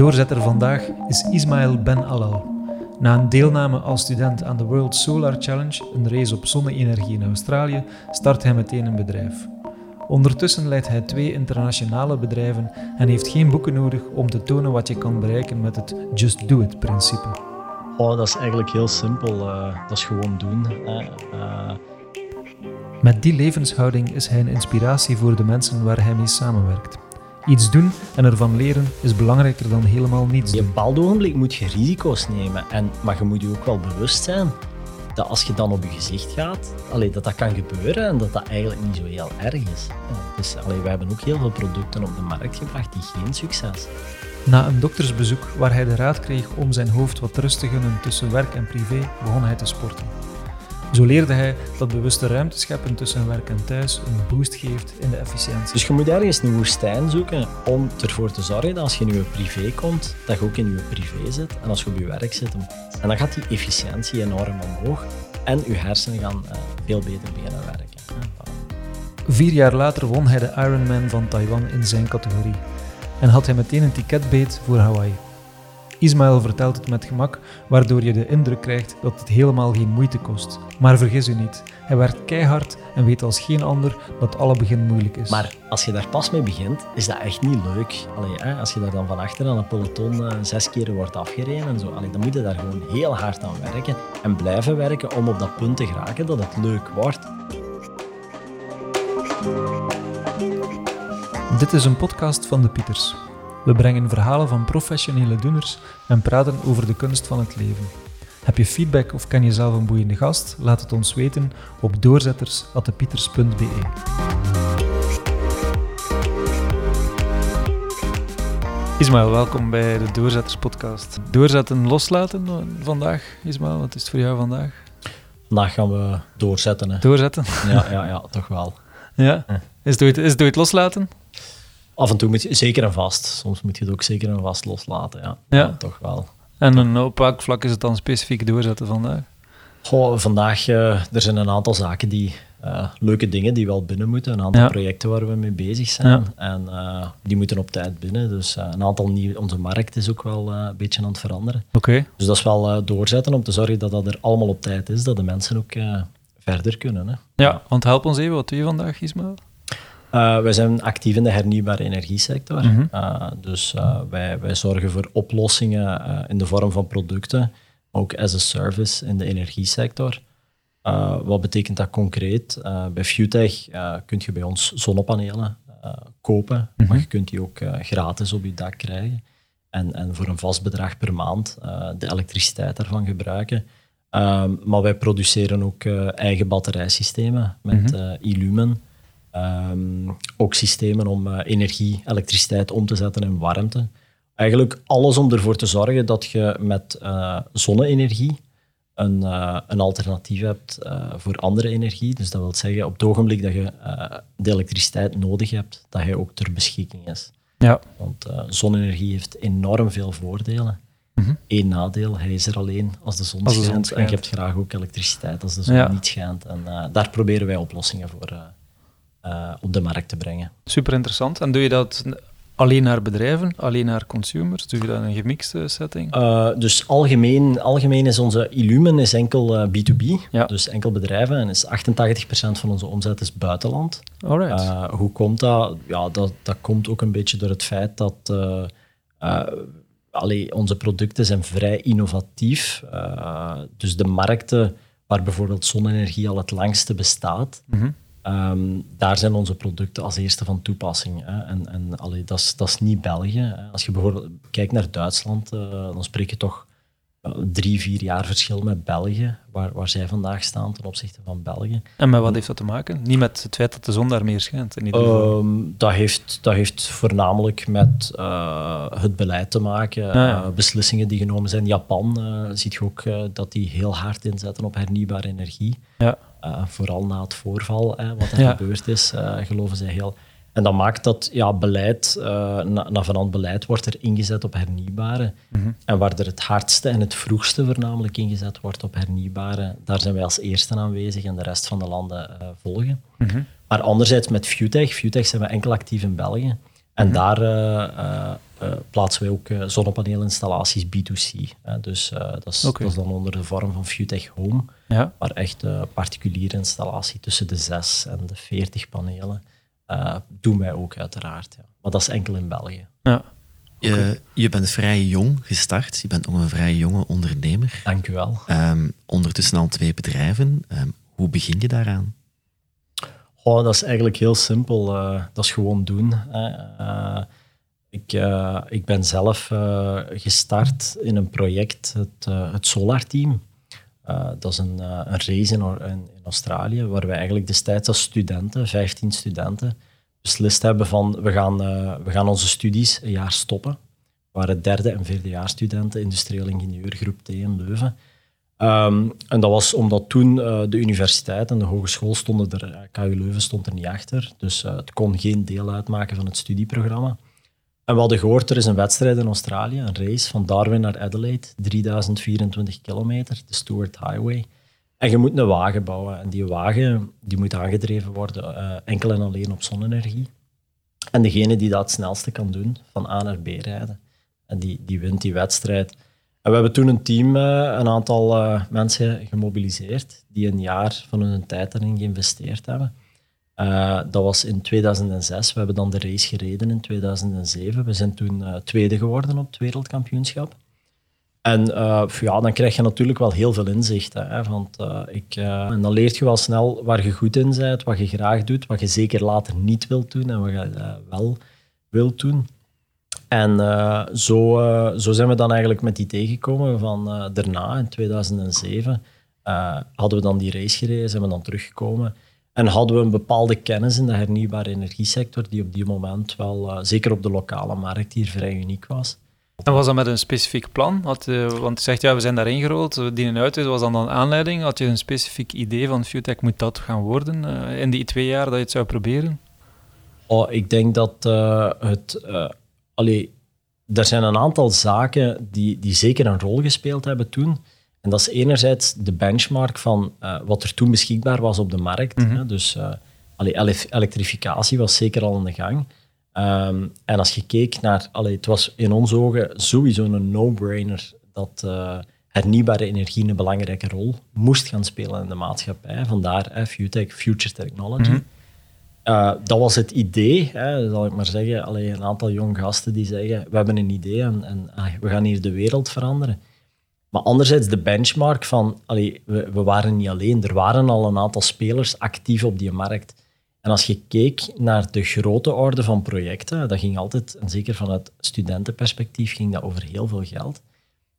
Doorzetter vandaag is Ismail Ben Alal. Na een deelname als student aan de World Solar Challenge, een race op zonne-energie in Australië, start hij meteen een bedrijf. Ondertussen leidt hij twee internationale bedrijven en heeft geen boeken nodig om te tonen wat je kan bereiken met het Just Do It-principe. Oh, dat is eigenlijk heel simpel. Uh, dat is gewoon doen. Uh, met die levenshouding is hij een inspiratie voor de mensen waar hij mee samenwerkt. Iets doen en ervan leren is belangrijker dan helemaal niets. Op een bepaald ogenblik moet je risico's nemen, en, maar je moet je ook wel bewust zijn dat als je dan op je gezicht gaat, allee, dat dat kan gebeuren en dat dat eigenlijk niet zo heel erg is. Dus allee, wij hebben ook heel veel producten op de markt gebracht die geen succes Na een doktersbezoek waar hij de raad kreeg om zijn hoofd wat rust te gunnen tussen werk en privé, begon hij te sporten. Zo leerde hij dat bewuste ruimte scheppen tussen werk en thuis een boost geeft in de efficiëntie. Dus je moet ergens een woestijn zoeken om ervoor te zorgen dat als je in je privé komt, dat je ook in je privé zit. En als je op je werk zit, en dan gaat die efficiëntie enorm omhoog. En je hersenen gaan uh, veel beter beginnen werken. Vier jaar later won hij de Ironman van Taiwan in zijn categorie. En had hij meteen een ticketbeet voor Hawaii. Ismaël vertelt het met gemak, waardoor je de indruk krijgt dat het helemaal geen moeite kost. Maar vergis u niet, hij werkt keihard en weet als geen ander dat alle begin moeilijk is. Maar als je daar pas mee begint, is dat echt niet leuk. Allee, hè, als je daar dan van achter aan een peloton uh, zes keer wordt afgereden en zo, allee, dan moet je daar gewoon heel hard aan werken en blijven werken om op dat punt te geraken dat het leuk wordt. Dit is een podcast van de Pieters. We brengen verhalen van professionele doeners en praten over de kunst van het leven. Heb je feedback of ken je zelf een boeiende gast? Laat het ons weten op doorzetters.pieters.be. Ismaël, welkom bij de Doorzetters podcast. Doorzetten, loslaten vandaag, Ismaël, wat is het voor jou vandaag? Vandaag gaan we doorzetten. Hè. Doorzetten? Ja, ja, ja, toch wel. Ja? Is het ooit, is het ooit loslaten? Af en toe moet je zeker en vast. Soms moet je het ook zeker en vast loslaten. Ja, ja. toch wel. En op welk vlak is het dan specifiek doorzetten vandaag? Goh, vandaag uh, er zijn een aantal zaken die uh, leuke dingen die wel binnen moeten. Een aantal projecten waar we mee bezig zijn. En uh, die moeten op tijd binnen. Dus een aantal nieuwe, onze markt is ook wel een beetje aan het veranderen. Oké. Dus dat is wel doorzetten om te zorgen dat dat er allemaal op tijd is. Dat de mensen ook verder kunnen. Hè. Ja, want help ons even. Wat doe je vandaag, Ismael? Uh, wij zijn actief in de hernieuwbare energiesector. Mhm. Eh, dus uh, wij, wij zorgen voor oplossingen in de vorm van producten, ook as a service in de energiesector. wat betekent dat concreet? bij FUTech kun je bij ons zonnepanelen kopen, mhm. maar je kunt die ook gratis op je dak krijgen. En, en voor een vast bedrag per maand de elektriciteit daarvan gebruiken. Ehm, maar wij produceren ook eigen batterijsystemen met mm Illumen. Um, ook systemen om uh, energie, elektriciteit om te zetten in warmte. Eigenlijk alles om ervoor te zorgen dat je met uh, zonne-energie een, uh, een, alternatief hebt voor andere energie. Dus dat wil zeggen, op het ogenblik dat je de elektriciteit nodig hebt, dat hij ook ter beschikking is. Ja. Want zonne-energie heeft enorm veel voordelen. Mm Eén nadeel, hij is er alleen als de zon, schijnt, En je hebt graag ook elektriciteit als de zon niet schijnt. En daar proberen wij oplossingen voor uh, op de markt te brengen. Super interessant. En doe je dat alleen naar bedrijven, alleen naar consumers? Doe je dat in een gemixte setting? Uh, dus algemeen, algemeen is onze Illumen is enkel B2B, eh, ja. dus enkel bedrijven. En is 88% van onze omzet is buitenland. Alright. hoe komt dat? Ja, dat? Dat komt ook een beetje door het feit dat allee, onze producten zijn vrij innovatief. dus de markten waar bijvoorbeeld zonne-energie al het langste bestaat, mm Um, daar zijn onze producten als eerste van toepassing. Hè. En, en allee, dat, is, dat is niet België. Hè. Als je bijvoorbeeld kijkt naar Duitsland, uh, dan spreek je toch uh, drie, vier jaar verschil met België, waar, waar zij vandaag staan ten opzichte van België. En met wat heeft dat te maken? Niet met het feit dat de zon daar meer schijnt? In ieder geval. Um, dat, heeft, dat heeft voornamelijk met uh, het beleid te maken, ah, beslissingen die genomen zijn. Japan ziet je ook dat die heel hard inzetten op hernieuwbare energie. Ja. Uh, vooral na het voorval, wat er gebeurd is, uh, geloven zij heel. En dat maakt dat ja, beleid, uh, na, beleid wordt er ingezet op hernieuwbare. Mm En waar er het hardste en het vroegste voornamelijk ingezet wordt op hernieuwbare, daar zijn wij als eerste aanwezig en de rest van de landen volgen. Mm Maar anderzijds met FUTech, FUTech zijn we enkel actief in België. En mhm. daar plaatsen wij ook zonnepaneelinstallaties B2C. dus dat is, dat, is, dan onder de vorm van Futech Home, ja. waar echt een particuliere installatie tussen de 6 en de 40 panelen doen wij ook uiteraard. Ja. Maar dat is enkel in België. Ja. Je, je, bent vrij jong gestart. Je bent nog een vrij jonge ondernemer. Dank u wel. Um, ondertussen al twee bedrijven. Ehm, hoe begin je daaraan? Oh, dat is eigenlijk heel simpel. Uh, dat is gewoon doen. Uh, ik, uh, ik ben zelf gestart in een project, het, het Solar Team. dat is een, een race in, in, Australië, waar we eigenlijk destijds als studenten, 15 studenten, beslist hebben van we gaan, we gaan onze studies een jaar stoppen. We waren derde en vierde jaar studenten, industrieel ingenieur, groep T in Leuven. Ehm, en dat was omdat toen de universiteit en de hogeschool stonden er, eh, KU Leuven stond er niet achter, dus het kon geen deel uitmaken van het studieprogramma. En we hadden gehoord, er is een wedstrijd in Australië, een race van Darwin naar Adelaide, 3024 kilometer, de Stuart Highway. En je moet een wagen bouwen. En die wagen die moet aangedreven worden uh, enkel en alleen op zonne-energie. En degene die dat het snelste kan doen, van A naar B rijden, en die, die wint die wedstrijd. En we hebben toen een team, eh, een aantal uh, mensen gemobiliseerd die een jaar van hun tijd erin geïnvesteerd hebben. Uh, dat was in 2006. We hebben dan de race gereden in 2007. We zijn toen tweede geworden op het wereldkampioenschap. En ja, dan krijg je natuurlijk wel heel veel inzicht. Hè, want, ik, en dan leert je wel snel waar je goed in bent, wat je graag doet, wat je zeker later niet wilt doen en wat je wel wilt doen. En zo, zo zijn we dan eigenlijk met die tegengekomen van daarna, in 2007, hadden we dan die race gereden, zijn we dan teruggekomen. En hadden we een bepaalde kennis in de hernieuwbare energiesector, die op die moment wel, zeker op de lokale markt, hier vrij uniek was. En was dat met een specifiek plan? Had, want je zegt, ja, we zijn daarin gerold, we dienen uit. Was dan een aanleiding? Had je een specifiek idee van Futech moet dat gaan worden in die twee jaar dat je het zou proberen? Oh, ik denk dat het allee, er zijn een aantal zaken die, die zeker een rol gespeeld hebben toen. En dat is enerzijds de benchmark van uh, wat er toen beschikbaar was op de markt. Mm -hmm. hè? Dus uh, allee, elektrificatie was zeker al aan de gang. Um, en als je keek naar, allee, het was in onze ogen sowieso een no-brainer dat uh, hernieuwbare energie een belangrijke rol moest gaan spelen in de maatschappij. Vandaar uh, Futech, Future Technology. Mm uh, dat was het idee, hè, zal ik maar zeggen. Allee, een aantal jonge gasten die zeggen, we hebben een idee en, en ah, we gaan hier de wereld veranderen. Maar anderzijds de benchmark van, we, we, waren niet alleen, er waren al een aantal spelers actief op die markt. En als je keek naar de grote orde van projecten, dat ging altijd, en zeker vanuit studentenperspectief, ging dat over heel veel geld.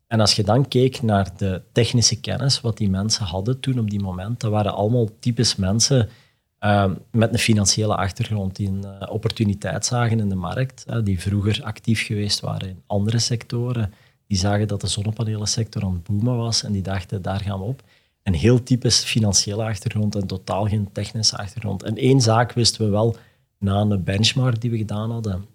En als je dan keek naar de technische kennis, wat die mensen hadden toen op die moment, dat waren allemaal types mensen Ehm, met een financiële achtergrond die een uh, opportuniteit zagen in de markt, die vroeger actief geweest waren in andere sectoren. Die zagen dat de zonnepanelensector aan het boomen was en die dachten, daar gaan we op. Een heel typisch financiële achtergrond en totaal geen technische achtergrond. En één zaak wisten we wel, na een benchmark die we gedaan hadden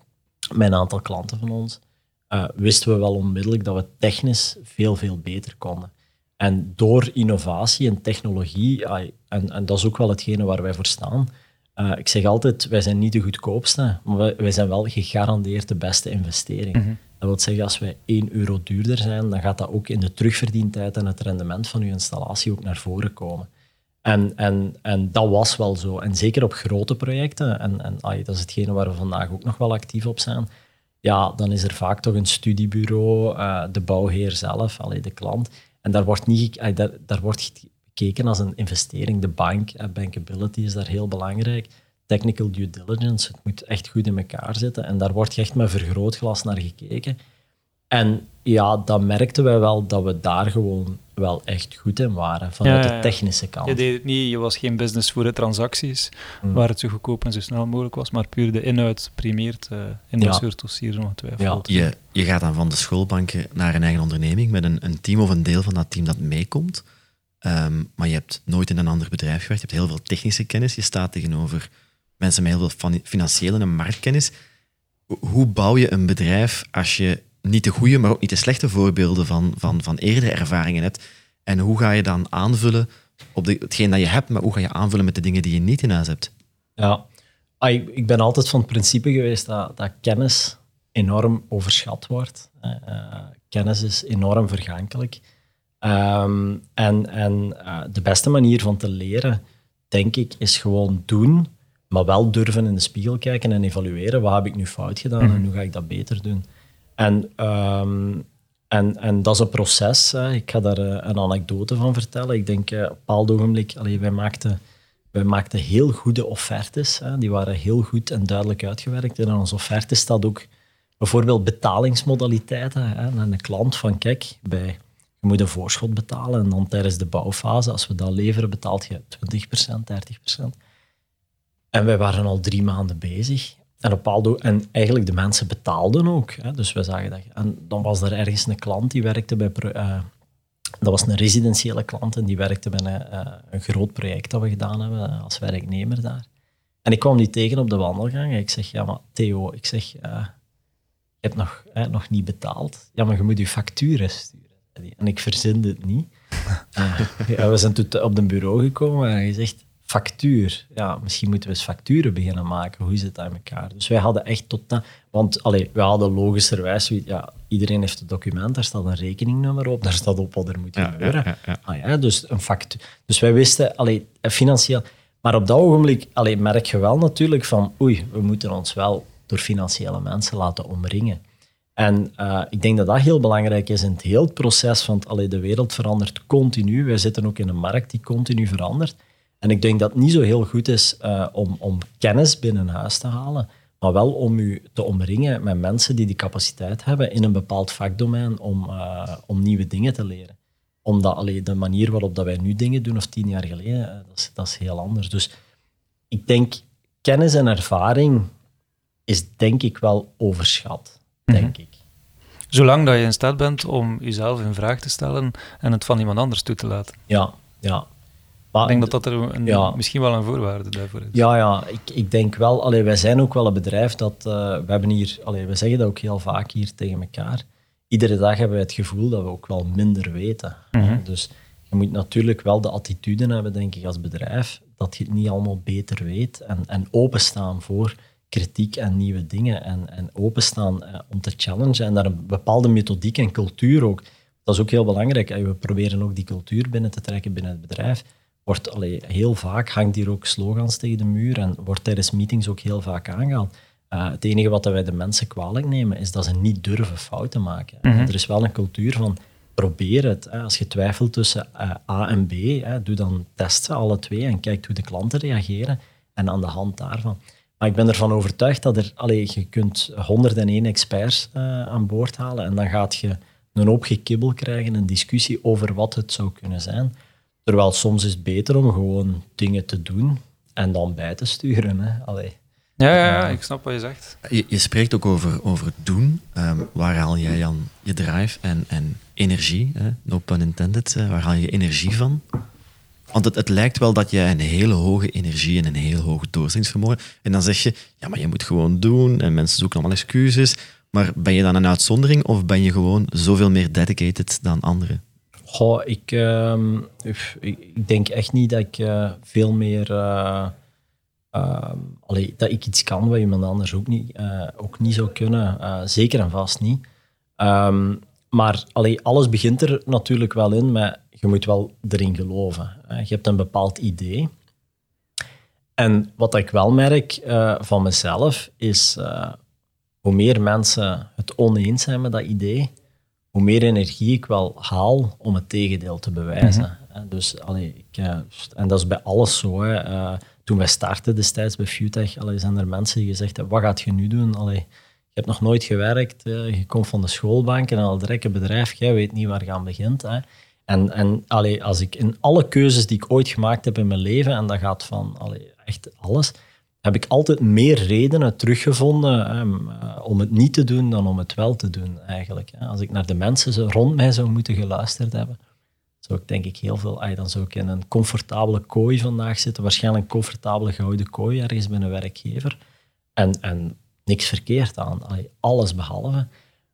met een aantal klanten van ons, uh, wisten we wel onmiddellijk dat we technisch veel, veel beter konden. En door innovatie en technologie, en, en dat is ook wel hetgene waar wij voor staan. Uh, ik zeg altijd, wij zijn niet de goedkoopste, maar wij, wij zijn wel gegarandeerd de beste investering. Mhm. Dat wil zeggen, als wij 1 euro duurder zijn, dan gaat dat ook in de terugverdientijd en het rendement van uw installatie ook naar voren komen. En, en, en dat was wel zo. En zeker op grote projecten, en, en dat is hetgene waar we vandaag ook nog wel actief op zijn, ja, dan is er vaak toch een studiebureau, uh, de bouwheer zelf, allee, de klant, en daar wordt, niet, daar wordt gekeken als een investering. De bank, eh, bankability is daar heel belangrijk. Technical due diligence, het moet echt goed in elkaar zitten. En daar wordt echt met vergrootglas naar gekeken. En ja, dan merkten wij wel dat we daar gewoon wel echt goed in waren, vanuit de technische kant. Je deed het niet, je was geen business voor de transacties, mm. waar het zo goedkoop en zo snel mogelijk was, maar puur de inhoud primeert uh, in dat soort dossiers ongetwijfeld. Ja. Je, je gaat dan van de schoolbanken naar een eigen onderneming met een, een team of een deel van dat team dat meekomt, um, maar je hebt nooit in een ander bedrijf gewerkt, je hebt heel veel technische kennis, je staat tegenover mensen met heel veel financiële en marktkennis. Hoe bouw je een bedrijf als je niet de goede, maar ook niet de slechte voorbeelden van, van, van eerdere ervaringen hebt. En hoe ga je dan aanvullen op de, hetgeen dat je hebt, maar hoe ga je aanvullen met de dingen die je niet in huis hebt? Ja, ah, ik, ik ben altijd van het principe geweest dat, dat kennis enorm overschat wordt. Uh, kennis is enorm vergankelijk. Um, en en de beste manier van te leren, denk ik, is gewoon doen, maar wel durven in de spiegel kijken en evalueren. Wat heb ik nu fout gedaan en mhm. hoe ga ik dat beter doen? En, um, en, en dat is een proces. Hè. Ik ga daar een anekdote van vertellen. Ik denk, op een bepaald ogenblik, allee, wij maakten wij maakten heel goede offertes. Hè. Die waren heel goed en duidelijk uitgewerkt. En in onze offerte staat ook bijvoorbeeld betalingsmodaliteiten. Hè. En een klant van, kijk, bij, je moet een voorschot betalen en dan tijdens de bouwfase, als we dat leveren, betaalt je 20%, 30%. En wij waren al drie maanden bezig. En, bepaalde, en eigenlijk de mensen betaalden ook. Hè. Dus we zagen dat. En dan was er ergens een klant die werkte bij, uh, dat was een residentiële klant en die werkte bij een, uh, een groot project dat we gedaan hebben eh, als werknemer daar. En ik kwam die tegen op de wandelgang en ik zeg, ja maar Theo, ik zeg, je hebt nog, nog niet betaald. Ja, maar je moet je facturen sturen. En ik verzinde het niet. ja, we zijn toen op een bureau gekomen en hij zegt, factuur. Ja, misschien moeten we eens facturen beginnen maken. Hoe zit dat in elkaar? Dus wij hadden echt tot dat... Want allee, we hadden logischerwijs... Ja, iedereen heeft het document, daar staat een rekeningnummer op, daar staat op wat er moet gebeuren. Ja, ja, ah, ja, dus, een factuur. dus wij wisten, allee, financieel... Maar op dat ogenblik allee, merk je wel natuurlijk van... Oei, we moeten ons wel door financiële mensen laten omringen. En uh, ik denk dat dat heel belangrijk is in het hele proces, want allee, de wereld verandert continu. Wij zitten ook in een markt die continu verandert. En ik denk dat het niet zo heel goed is uh, om, om kennis binnen huis te halen, maar wel om u te omringen met mensen die die capaciteit hebben in een bepaald vakdomein om, uh, om nieuwe dingen te leren. Omdat allee, de manier waarop dat wij nu dingen doen, of tien jaar geleden, uh, dat, is, dat is heel anders. Dus ik denk, kennis en ervaring is denk ik wel overschat, denk mm -hmm. ik. Zolang dat je in staat bent om jezelf in vraag te stellen en het van iemand anders toe te laten. Ja, ja ik denk dat dat er een, misschien wel een voorwaarde daarvoor is. Ja, ja ik, ik denk wel. Allee, wij zijn ook wel een bedrijf dat... Uh, we hebben hier... Allee, we zeggen dat ook heel vaak hier tegen elkaar. Iedere dag hebben we het gevoel dat we ook wel minder weten. Mhm. Dus je moet natuurlijk wel de attitude hebben, denk ik, als bedrijf, dat je het niet allemaal beter weet. En, en openstaan voor kritiek en nieuwe dingen. En, en openstaan uh, om te challengen. En daar een bepaalde methodiek en cultuur ook. Dat is ook heel belangrijk. we proberen ook die cultuur binnen te trekken binnen het bedrijf wordt allee, heel vaak, hangt hier ook slogans tegen de muur en wordt tijdens meetings ook heel vaak aangehaald. Uh, het enige wat wij de mensen kwalijk nemen, is dat ze niet durven fouten maken. Mhm. Er is wel een cultuur van probeer het. Hè. Als je twijfelt tussen uh, A en B, hè, doe dan testen alle twee en kijk hoe de klanten reageren. En aan de hand daarvan. Maar ik ben ervan overtuigd dat er, allee, je kunt 101 experts uh, aan boord halen en dan gaat je een hoop gekibbel krijgen, een discussie over wat het zou kunnen zijn. Terwijl soms is het beter om gewoon dingen te doen en dan bij te sturen. Hè. Allee. Ja, ja, ja, ik snap wat je zegt. Je, je spreekt ook over, over doen. Um, waar haal jij dan je drive en, en energie? Hè? No pun intended. Hè? Waar haal je energie van? Want het, het, lijkt wel dat je een hele hoge energie en een heel hoog doorzettingsvermogen... En dan zeg je, ja, maar je moet gewoon doen en mensen zoeken allemaal excuses. Maar ben je dan een uitzondering of ben je gewoon zoveel meer dedicated dan anderen? Goh, ik, uh, ik, denk echt niet dat ik uh, veel meer. Uh, allee, dat ik iets kan wat iemand anders ook niet, eh, ook niet zou kunnen. zeker en vast niet. Um, maar alles begint er natuurlijk wel in, maar je moet wel erin geloven. je hebt een bepaald idee. En wat ik wel merk van mezelf is hoe meer mensen het oneens zijn met dat idee, hoe meer energie ik wel haal om het tegendeel te bewijzen. Mhm. Dus, allee, ik, eh, en dat is bij alles zo. Hè. Uh, toen wij startten destijds bij Futech, allee, zijn er mensen die gezegd hebben, wat gaat je nu doen? Allee, je hebt nog nooit gewerkt, uh, je komt van de schoolbank en al direct een bedrijf, jij weet niet waar je aan begint. Hè. En, en allee, als ik in alle keuzes die ik ooit gemaakt heb in mijn leven, en dat gaat van allee, echt alles, heb ik altijd meer redenen teruggevonden eh, om het niet te doen dan om het wel te doen, eigenlijk. Als ik naar de mensen rond mij zou moeten geluisterd hebben, zou ik denk ik heel veel... dan zou ik in een comfortabele kooi vandaag zitten, waarschijnlijk een comfortabele gouden kooi ergens bij een werkgever. En, en niks verkeerd aan, alles behalve.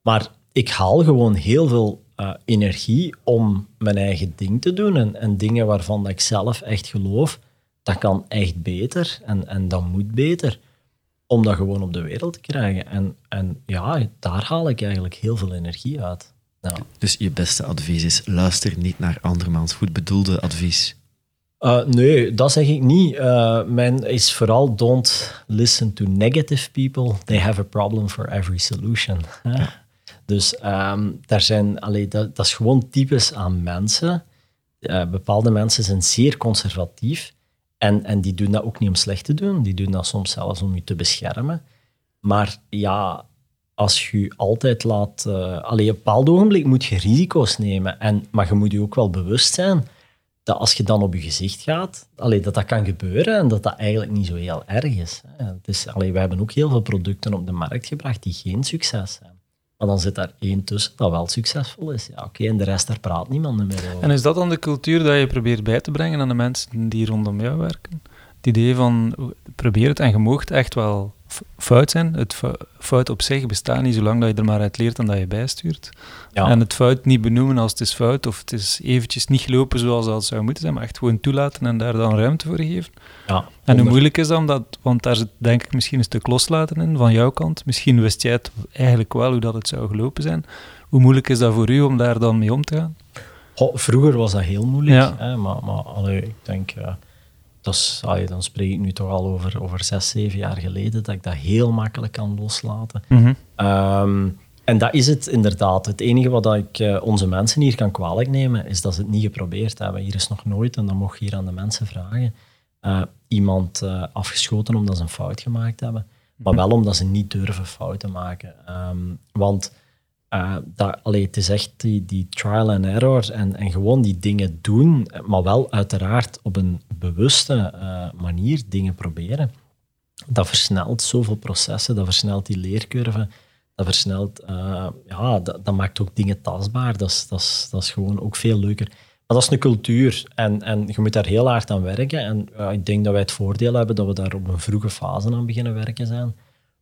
Maar ik haal gewoon heel veel uh, energie om mijn eigen ding te doen en, en dingen waarvan ik zelf echt geloof dat kan echt beter en, en dat moet beter. om dat gewoon op de wereld te krijgen. En, en ja, daar haal ik eigenlijk heel veel energie uit. Ja. Dus je beste advies is, luister niet naar andermans goed bedoelde advies. Uh, nee, dat zeg ik niet. Uh, mijn is vooral don't listen to negative people. They have a problem for every solution. Dus um, daar zijn, allee, dat, dat, is gewoon typisch aan mensen. Uh, bepaalde mensen zijn zeer conservatief en, en die doen dat ook niet om slecht te doen. Die doen dat soms zelfs om je te beschermen. Maar ja, als je altijd laat... Uh, allee, op een bepaald ogenblik moet je risico's nemen. En, maar je moet je ook wel bewust zijn dat als je dan op je gezicht gaat, allee, dat dat kan gebeuren en dat dat eigenlijk niet zo heel erg is. Dus, allee, wij hebben ook heel veel producten op de markt gebracht die geen succes zijn. Maar dan zit daar één tussen dat wel succesvol is. Ja, oké, en de rest, daar praat niemand meer over. En is dat dan de cultuur dat je probeert bij te brengen aan de mensen die rondom jou werken? Het idee van, probeer het en je echt wel fout zijn. Het fout op zich bestaat niet zolang dat je er maar uit leert en dat je bijstuurt. Ja. En het fout niet benoemen als het is fout of het is eventjes niet gelopen zoals dat zou moeten zijn, maar echt gewoon toelaten en daar dan ruimte voor geven. Ja, en hoe moeilijk is dat, dat, want daar zit denk ik misschien een stuk loslaten in van jouw kant. Misschien wist jij het eigenlijk wel hoe dat het zou gelopen zijn. Hoe moeilijk is dat voor u om daar dan mee om te gaan? vroeger was dat heel moeilijk, hè, maar, maar allee, ik denk... Uh, dat is, dan spreek ik nu toch al over, over zes, zeven jaar geleden, dat ik dat heel makkelijk kan loslaten. Mhm. Ehm, en dat is het inderdaad. Het enige wat ik uh, onze mensen hier kan kwalijk nemen, is dat ze het niet geprobeerd hebben. Hier is nog nooit, en dan mocht je hier aan de mensen vragen, uh, iemand uh, afgeschoten omdat ze een fout gemaakt hebben. Maar wel omdat ze niet durven fouten maken. Um, want uh, dat, allee, het is echt die, die trial and error en, en gewoon die dingen doen, maar wel uiteraard op een bewuste uh, manier dingen proberen. Dat versnelt zoveel processen, dat versnelt die leercurve, dat versnelt, uh, ja, dat, dat, maakt ook dingen tastbaar. Dat is, dat, is, dat is gewoon ook veel leuker. Maar dat is een cultuur en, en je moet daar heel hard aan werken. En ik denk dat wij het voordeel hebben dat we daar op een vroege fase aan beginnen werken zijn.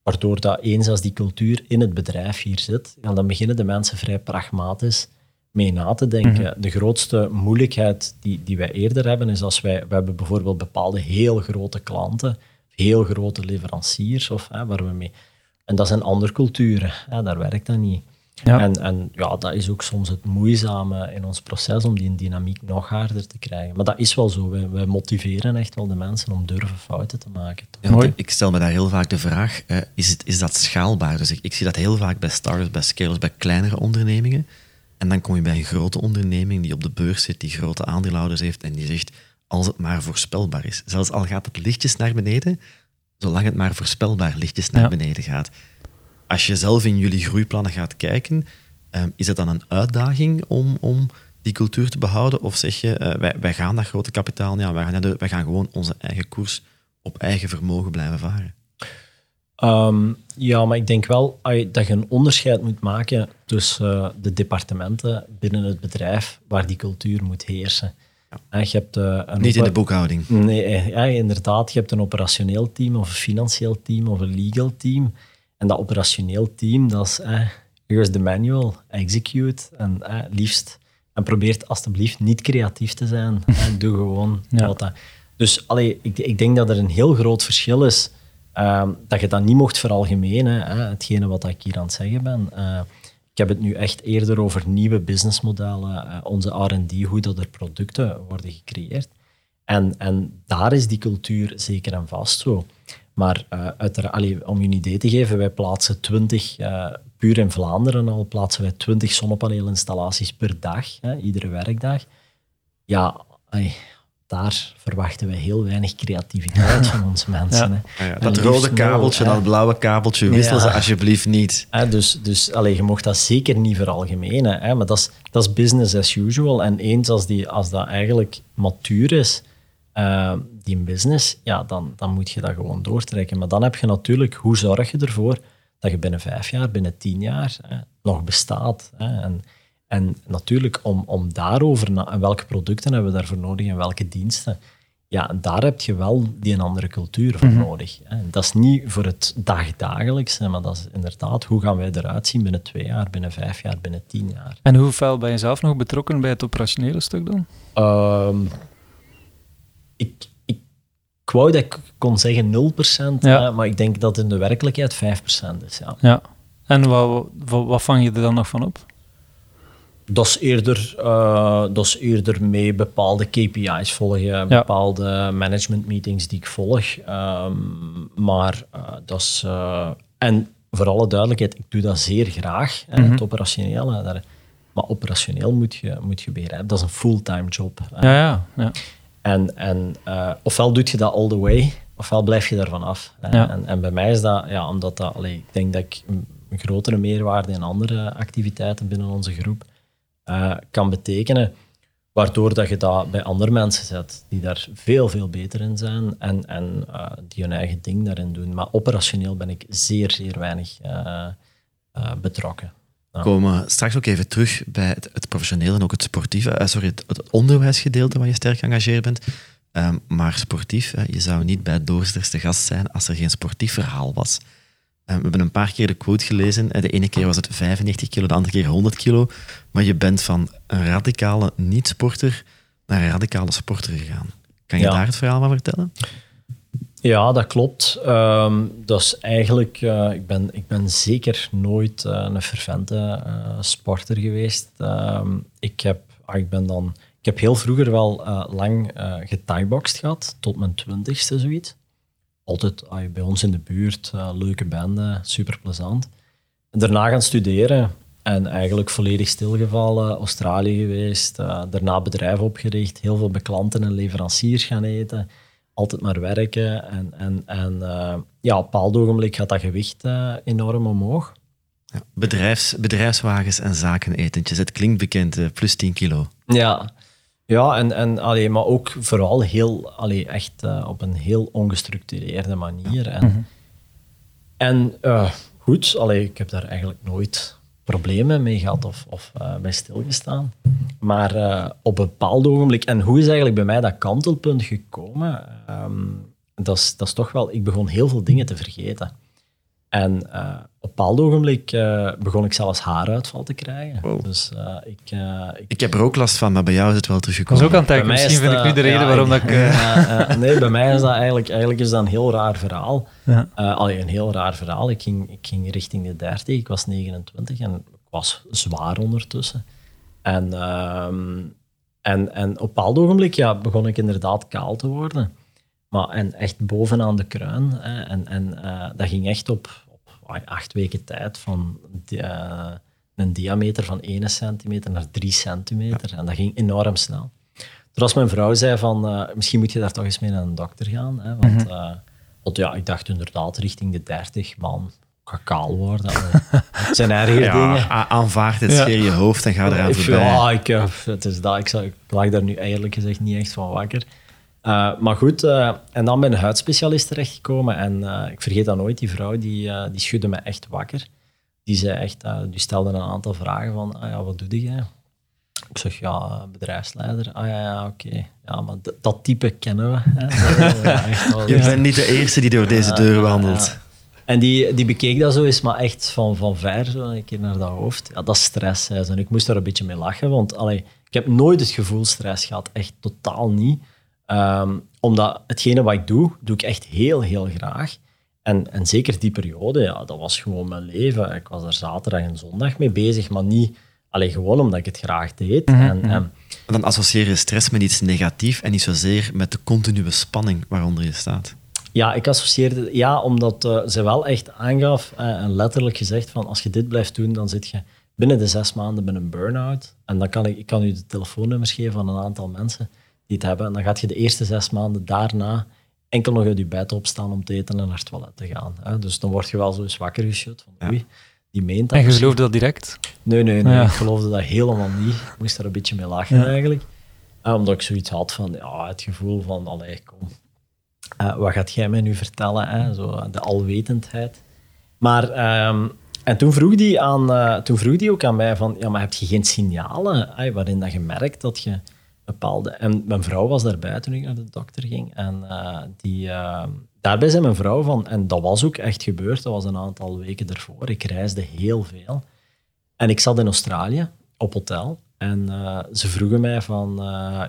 Waardoor dat eens als die cultuur in het bedrijf hier zit, dan beginnen de mensen vrij pragmatisch mee na te denken. Mhm. De grootste moeilijkheid die, die wij eerder hebben, is als wij, we hebben bijvoorbeeld bepaalde heel grote klanten, heel grote leveranciers, of, hè, waar we mee... En dat zijn andere culturen, hè, daar werkt dat niet. Ja. En, en ja, dat is ook soms het moeizame in ons proces om die dynamiek nog harder te krijgen. Maar dat is wel zo. Wij, wij motiveren echt wel de mensen om durven fouten te maken. Ja, ik stel me daar heel vaak de vraag, eh, is, het, is dat schaalbaar? Dus ik, ik zie dat heel vaak bij startups, bij scalers, bij kleinere ondernemingen. En dan kom je bij een grote onderneming die op de beurs zit, die grote aandeelhouders heeft en die zegt, als het maar voorspelbaar is. Zelfs al gaat het lichtjes naar beneden, zolang het maar voorspelbaar lichtjes naar beneden gaat. Als je zelf in jullie groeiplannen gaat kijken, um, is het dan een uitdaging om, om die cultuur te behouden? Of zeg je, uh, wij, wij gaan dat grote kapitaal, ja, wij, gaan, wij gaan gewoon onze eigen koers op eigen vermogen blijven varen? Um, ja, maar ik denk wel dat je een onderscheid moet maken tussen uh, de departementen binnen het bedrijf waar die cultuur moet heersen. Ja. je hebt, uh, een Niet in de boekhouding. Nee, ja, inderdaad. Je hebt een operationeel team of een financieel team of een legal team. En dat operationeel team, dat is, eh, here's the manual, execute en eh, liefst. En probeert alstublieft niet creatief te zijn. en doe gewoon wat dat. Dus allee, ik, ik, denk dat er een heel groot verschil is. Uh, dat je dat niet mocht veralgemenen, hè, hetgene wat ik hier aan het zeggen ben. Uh, ik heb het nu echt eerder over nieuwe businessmodellen, uh, onze R&D, hoe dat er producten worden gecreëerd. En, en daar is die cultuur zeker en vast zo. Maar uh, uiteraard, om je een idee te geven, wij plaatsen 20, uh, eh, puur in Vlaanderen al, plaatsen wij 20 zonnepaneelinstallaties per dag, hè, iedere werkdag. Ja, daar verwachten wij heel weinig creativiteit van onze mensen. Hè. Ja, dat rode kabeltje en dat blauwe kabeltje, wissel ze alsjeblieft niet. dus dus allee, je mocht dat zeker niet veralgemenen, hè, maar dat is, dat is business as usual. En eens als, die, als dat eigenlijk matuur is, uh, die business, ja, dan, dan moet je dat gewoon doortrekken. Maar dan heb je natuurlijk, hoe zorg je ervoor dat je binnen vijf jaar, binnen tien jaar hè, nog bestaat. Hè? En, en natuurlijk, om, om daarover, en welke producten hebben we daarvoor nodig en welke diensten, ja, daar heb je wel die een andere cultuur voor mhm. nodig. Hè. Dat is niet voor het dagdagelijkse, maar dat is inderdaad, hoe gaan wij eruit zien binnen twee jaar, binnen vijf jaar, binnen tien jaar. En hoe fel ben je zelf nog betrokken bij het operationele stuk dan? Ehm, ik, ik ik wou dat ik kon zeggen 0%, Ja. hè, maar ik denk dat in de werkelijkheid 5% is. Ja. Ja. En wat, wat, wat vang je er dan nog van op? Dat is eerder, eh, dat is eerder mee bepaalde KPI's volgen, bepaalde management meetings die ik volg. Ehm, maar eh, dat is. eh, en voor alle duidelijkheid, ik doe dat zeer graag, Mhm. het operationele. Maar operationeel moet je, moet je begrijpen, dat is een fulltime job. Ja, ja. ja. En, en eh, ofwel doe je dat all the way, ofwel blijf je daarvan af. Ja. En, en bij mij is dat, ja, omdat dat, allee, ik denk dat ik een, grotere meerwaarde in andere activiteiten binnen onze groep eh, kan betekenen, waardoor dat je dat bij andere mensen zet die daar veel, veel beter in zijn en, en eh, die hun eigen ding daarin doen. Maar operationeel ben ik zeer, zeer weinig eh, eh, betrokken. We komen straks ook even terug bij het, het professionele en ook het sportieve, eh, sorry, het, het onderwijsgedeelte waar je sterk geëngageerd bent. Ehm, maar sportief, je zou niet bij Doorsters te gast zijn als er geen sportief verhaal was. Eh, we hebben een paar keer de quote gelezen. Eh, De ene keer was het 95 kilo, de andere keer 100 kilo. Maar je bent van een radicale niet-sporter naar een radicale sporter gegaan. Kan je Ja. daar het verhaal van vertellen? Ja, dat klopt. Ehm, dat is eigenlijk, eh, ik, ben, ik ben zeker nooit eh, een fervente eh, sporter geweest. Ehm, ik, heb, ah, ik, ben dan, ik heb heel vroeger wel lang uh, gehad, tot mijn twintigste zoiets. Altijd ah, bij ons in de buurt, leuke banden, super plezant. Daarna gaan studeren en eigenlijk volledig stilgevallen, Australië geweest, daarna bedrijf opgericht, heel veel bij klanten en leveranciers gaan eten altijd maar werken. En, en, en uh, ja, op een bepaald ogenblik gaat dat gewicht uh, enorm omhoog. Ja, bedrijfs, bedrijfswagens en zakenetentjes, het klinkt bekend, uh, plus 10 kilo. Ja, ja en, en, allee, maar ook vooral heel, allee, echt uh, op een heel ongestructureerde manier. En, mm -hmm. en uh, goed, allee, ik heb daar eigenlijk nooit problemen mee gehad of, of uh, bij stilgestaan. Maar uh, op een bepaald ogenblik, en hoe is eigenlijk bij mij dat kantelpunt gekomen? Um, dat, dat is toch wel, ik begon heel veel dingen te vergeten. En uh, op een bepaald ogenblik begon ik zelfs haaruitval te krijgen. Wow. Dus ik, ik, ik... heb er ook last van, maar bij jou is het wel teruggekomen. Dat is ook aan het denken. Misschien vind ik nu de reden ja, waarom ik, dat ik... nee, bij mij is dat eigenlijk, eigenlijk is dat een heel raar verhaal. Ja. allee, een heel raar verhaal. Ik ging, ik ging richting de 30, ik was 29 en ik was zwaar ondertussen. En, um, en, en op een bepaald ogenblik ja, begon ik inderdaad kaal te worden. Maar, en echt bovenaan de kruin. Hè, en en uh, dat ging echt op, op acht weken tijd van uh, een diameter van 1 centimeter naar 3 centimeter. Ja. En dat ging enorm snel. Toen als mijn vrouw zei van, uh, misschien moet je daar toch eens mee naar een dokter gaan. Hè, want, mm -hmm. want ja, ik dacht inderdaad richting de 30, man, ga kaal worden. Het zijn erger ja, dingen. Aanvaard het, scheer je hoofd en ga eraan voorbij. Ja, ik, het is dat. Ik, zou, ik lag daar nu eigenlijk gezegd niet echt van wakker. Uh, maar goed, uh, en dan ben ik een huidspecialist terechtgekomen. En uh, ik vergeet dat nooit, die vrouw die, die schudde me echt wakker. Die zei echt, die stelde een aantal vragen van, ah, ja, wat doe je? Ik zeg, ja, bedrijfsleider. Ah ja, ja oké. Okay. Ja, maar dat type kennen we. Hè. wel, je bent niet de eerste die door deze deur wandelt. En die, die bekeek dat zo eens, maar echt van, van ver, zo een keer naar dat hoofd. Ja, dat is stress. Hè. En ik moest daar een beetje mee lachen, want allee, ik heb nooit het gevoel stress gehad. Echt totaal niet. Um, omdat hetgene wat ik doe, doe ik echt heel, heel graag. En, en zeker die periode, ja, dat was gewoon mijn leven. Ik was er zaterdag en zondag mee bezig, maar niet alleen gewoon omdat ik het graag deed. Mm -hmm. en, en, dan associeer je stress met iets negatiefs en niet zozeer met de continue spanning waaronder je staat. Ja, ik associeerde... Ja, omdat uh, ze wel echt aangaf uh, en letterlijk gezegd van als je dit blijft doen, dan zit je binnen de zes maanden bij een burn-out. En dan kan ik, ik kan u de telefoonnummers geven van een aantal mensen die het hebben. En dan gaat je de eerste zes maanden daarna enkel nog uit je bed opstaan om te eten en naar het toilet te gaan. Hè? Dus dan word je wel zo eens wakker geschud van oei, die meent dat. En je geloofde dat direct? Nee, nee, nee. Ja. Ik geloofde dat helemaal niet. Ik moest er een beetje mee lachen ja. eigenlijk. Uh, omdat ik zoiets had van, ja, het gevoel van, allee, kom. Uh, wat gaat jij mij nu vertellen? Hè? Zo, de alwetendheid. Maar, um, en toen vroeg, die aan, uh, toen vroeg die ook aan mij van, ja, maar heb je geen signalen waarin dat je merkt dat je bepaalde... En mijn vrouw was daarbij toen ik naar de dokter ging. En uh, die, uh, daarbij zei mijn vrouw van... En dat was ook echt gebeurd. Dat was een aantal weken ervoor. Ik reisde heel veel. En ik zat in Australië op hotel. En uh, ze vroegen mij van,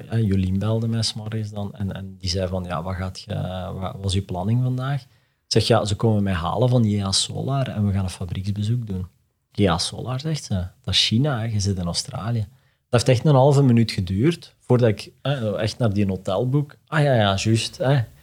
ja, Jolien belde mij s'morgens dan, en, en die zei van, ja, wat, gaat je, wat was je planning vandaag? Ik zeg, ja, ze komen mij halen van JA Solar en we gaan een fabrieksbezoek doen. JA Solar, zegt ze, dat is China, je zit in Australië. Dat heeft echt een halve minuut geduurd, voordat ik echt naar die hotel boek. Ah ja, ja, juist.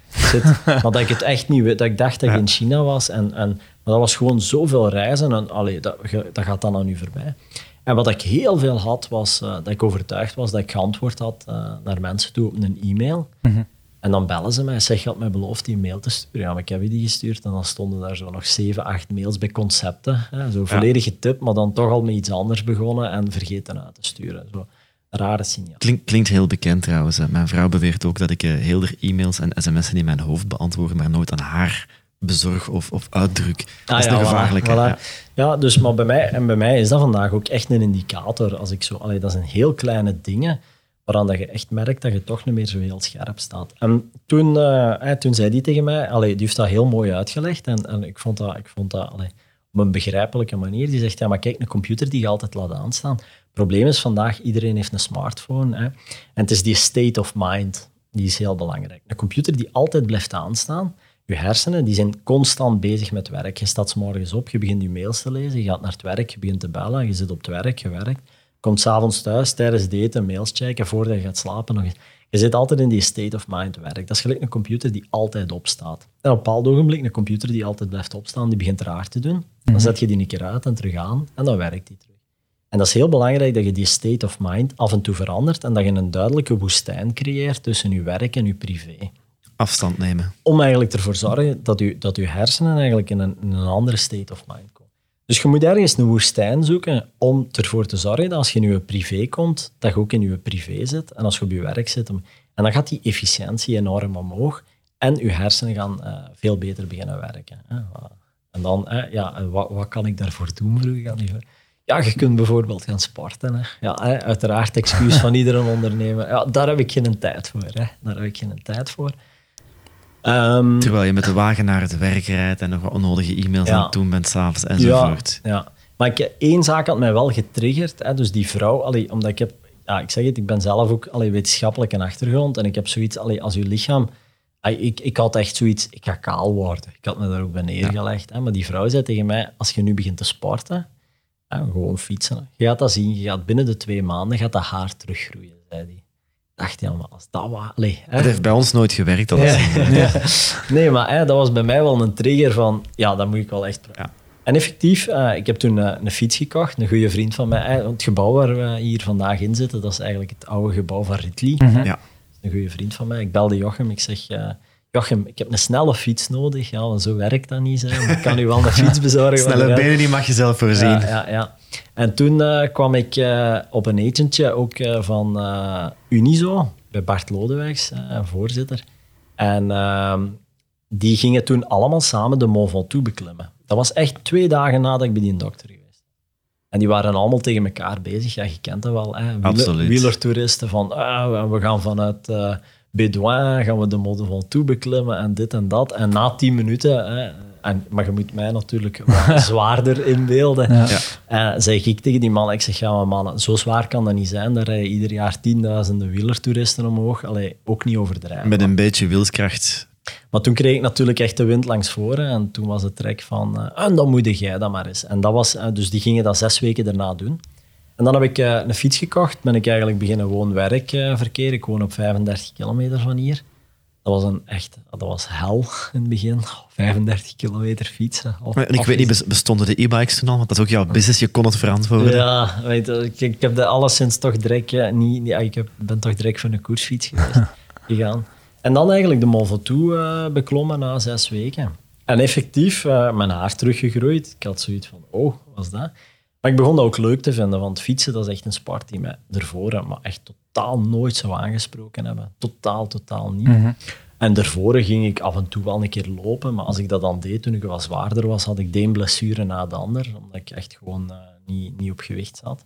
Zit, maar dat ik het echt niet weet, dat ik dacht dat ik in China was. En, en, maar dat was gewoon zoveel reizen en allee, dat, dat gaat dan aan nu voorbij. En wat ik heel veel had, was uh, dat ik overtuigd was dat ik geantwoord had uh, naar mensen toe op een e-mail. Mm -hmm. En dan bellen ze mij, zeg, je had mij beloofd die mail te sturen. Ja, maar ik heb je die gestuurd en dan stonden daar zo nog zeven, acht mails bij concepten. Hè, zo volledig ja. getipt, maar dan toch al met iets anders begonnen en vergeten uit te sturen. Zo rare signaal. Klink, klinkt heel bekend trouwens. Mijn vrouw beweert ook dat ik uh, heel de e-mails en sms'en in mijn hoofd beantwoord, maar nooit aan haar bezorg of, of uitdruk. Dat ah, is ja, een gevaarlijke. Voilà, voilà. Ja. ja. dus maar bij mij, en bij mij is dat vandaag ook echt een indicator. Als ik zo, allee, dat zijn heel kleine dingen waaraan dat je echt merkt dat je toch niet meer zo heel scherp staat. En toen, uh, toen zei die tegen mij, allee, die heeft dat heel mooi uitgelegd en, en ik vond dat, ik vond dat allee, op een begrijpelijke manier. Die zegt, ja, maar kijk, een computer die je altijd laat aanstaan. Het probleem is vandaag, iedereen heeft een smartphone. Hè, en het is die state of mind, die is heel belangrijk. Een computer die altijd blijft aanstaan, je hersenen die zijn constant bezig met werk. Je staat morgens op, je begint je mails te lezen, je gaat naar het werk, je begint te bellen, je zit op het werk, je werkt. Komt s'avonds thuis, tijdens het eten, mails checken, voordat je gaat slapen nog eens. Je zit altijd in die state of mind werk. Dat is gelijk een computer die altijd opstaat. En op een bepaald ogenblik, een computer die altijd blijft opstaan, die begint raar te doen. Dan zet je die een keer uit en terug aan en dan werkt die terug. En dat is heel belangrijk dat je die state of mind af en toe verandert en dat je een duidelijke woestijn creëert tussen je werk en je privé. Afstand nemen. Om eigenlijk ervoor te zorgen dat je, dat je hersenen eigenlijk in een, in een andere state of mind komen. Dus je moet ergens een woestijn zoeken om ervoor te zorgen dat als je in je privé komt, dat je ook in je privé zit. En als je op je werk zit. En dan gaat die efficiëntie enorm omhoog. En je hersenen gaan uh, veel beter beginnen werken. En dan, ja, wat, wat kan ik daarvoor doen, vroeg ik aan die ja, je kunt bijvoorbeeld gaan sporten. Hè. Ja, hè, uiteraard, excuus van iedere ondernemer. Ja, daar heb ik geen tijd voor. Hè. Daar heb ik geen tijd voor. Um, Terwijl je met de wagen naar het werk rijdt en nog wat onnodige e-mails ja. aan het doen bent s'avonds enzovoort. Ja, ja. Maar ik, één zaak had mij wel getriggerd. Hè, dus die vrouw, allee, omdat ik heb... Ja, ik zeg het, ik ben zelf ook allee, wetenschappelijk een achtergrond. En ik heb zoiets, allee, als je lichaam... Ik, ik had echt zoiets, ik ga kaal worden. Ik had me daar ook bij neergelegd. Hè, maar die vrouw zei tegen mij, als je nu begint te sporten, hè, gewoon fietsen, je gaat dat zien, je gaat binnen de twee maanden gaat dat haar teruggroeien, zei die dacht, ja, maar als dat was... Allee, hè. heeft bij ons nooit gewerkt. Dat ja. Nee, maar hè, dat was bij mij wel een trigger van, ja, dat moet ik wel echt... Ja. En effectief, uh, ik heb toen uh, een fiets gekocht, een goede vriend van mij. Het gebouw waar we hier vandaag in zitten, dat is eigenlijk het oude gebouw van Ridley. Mm -hmm. ja. Een goede vriend van mij. Ik belde Jochem, ik zeg... Uh, Jochem, ik heb een snelle fiets nodig. Ja, want zo werkt dat niet. Hè. Ik kan u wel een fiets bezorgen. Snelle benen, die mag je zelf voorzien. Ja, ja, ja. En toen uh, kwam ik uh, op een agentje ook uh, van Unizo, bij Bart Lodewijks, voorzitter. En ehm, die gingen toen allemaal samen de Mont Ventoux beklimmen. Dat was echt twee dagen nadat ik bij die dokter En die waren allemaal tegen elkaar bezig. Ja, je kent dat wel. Hè? Wieler, wielertoeristen van ah, we gaan vanuit Bédouin gaan we de Mont Ventoux beklimmen en dit en dat. En na tien minuten... Hè, en, maar je moet mij natuurlijk wat zwaarder inbeelden. Ja. Ja. Uh, zeg ik tegen die man, ik zeg, ja maar mannen, zo zwaar kan dat niet zijn. Daar rijden ieder jaar tienduizenden wielertoeristen omhoog. Allee, ook niet overdrijven. Met een beetje wilskracht. Maar toen kreeg ik natuurlijk echt de wind langs voren. En toen was het trek van, uh, en dan moet jij dat maar eens. En dat was, uh, dus die gingen dat zes weken daarna doen. En dan heb ik uh, een fiets gekocht. Ben ik eigenlijk beginnen woon-werkverkeer. Ik woon op 35 kilometer van hier. Dat was een echt, dat was hel in het begin. 35 kilometer fietsen. en ik weet niet, bestonden de e-bikes toen al? Want dat is ook jouw business, je kon het verantwoorden. Ja, weet ik, ik heb dat alleszins toch direct, ja, niet, ik heb, ben toch direct voor een koersfiets geweest, gegaan. En dan eigenlijk de Mont Ventoux uh, beklommen na zes weken. En effectief, uh, mijn haar teruggegroeid. Ik had zoiets van, oh, wat was dat? Maar ik begon dat ook leuk te vinden, want fietsen dat is echt een sport die mij ervoor maar echt totaal nooit zou aangesproken hebben. Totaal, totaal niet. Mm En daarvoor ging ik af en toe wel een keer lopen, maar als ik dat dan deed toen ik wat zwaarder was, had ik de een blessure na de ander, omdat ik echt gewoon uh, niet, niet op gewicht zat.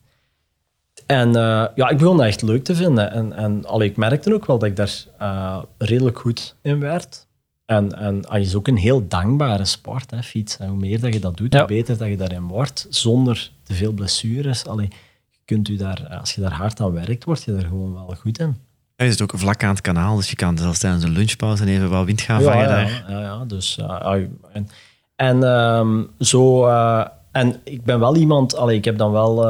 En uh, ja, ik begon dat echt leuk te vinden. En, en allee, ik merkte ook wel dat ik daar uh, redelijk goed in werd. En, en ah, is ook een heel dankbare sport, hè, fietsen. Hoe meer dat je dat doet, hoe beter dat je daarin wordt, zonder te veel blessures. Allee, je kunt u daar, als je daar hard aan werkt, word je er gewoon wel goed in. Ja, je zit ook vlak aan het kanaal, dus je kan zelfs tijdens een lunchpauze even wat wind gaan vangen ja, daar. Ja, ja, dus... Uh, en en um, zo... Uh, en ik ben wel iemand... Allee, ik heb dan wel...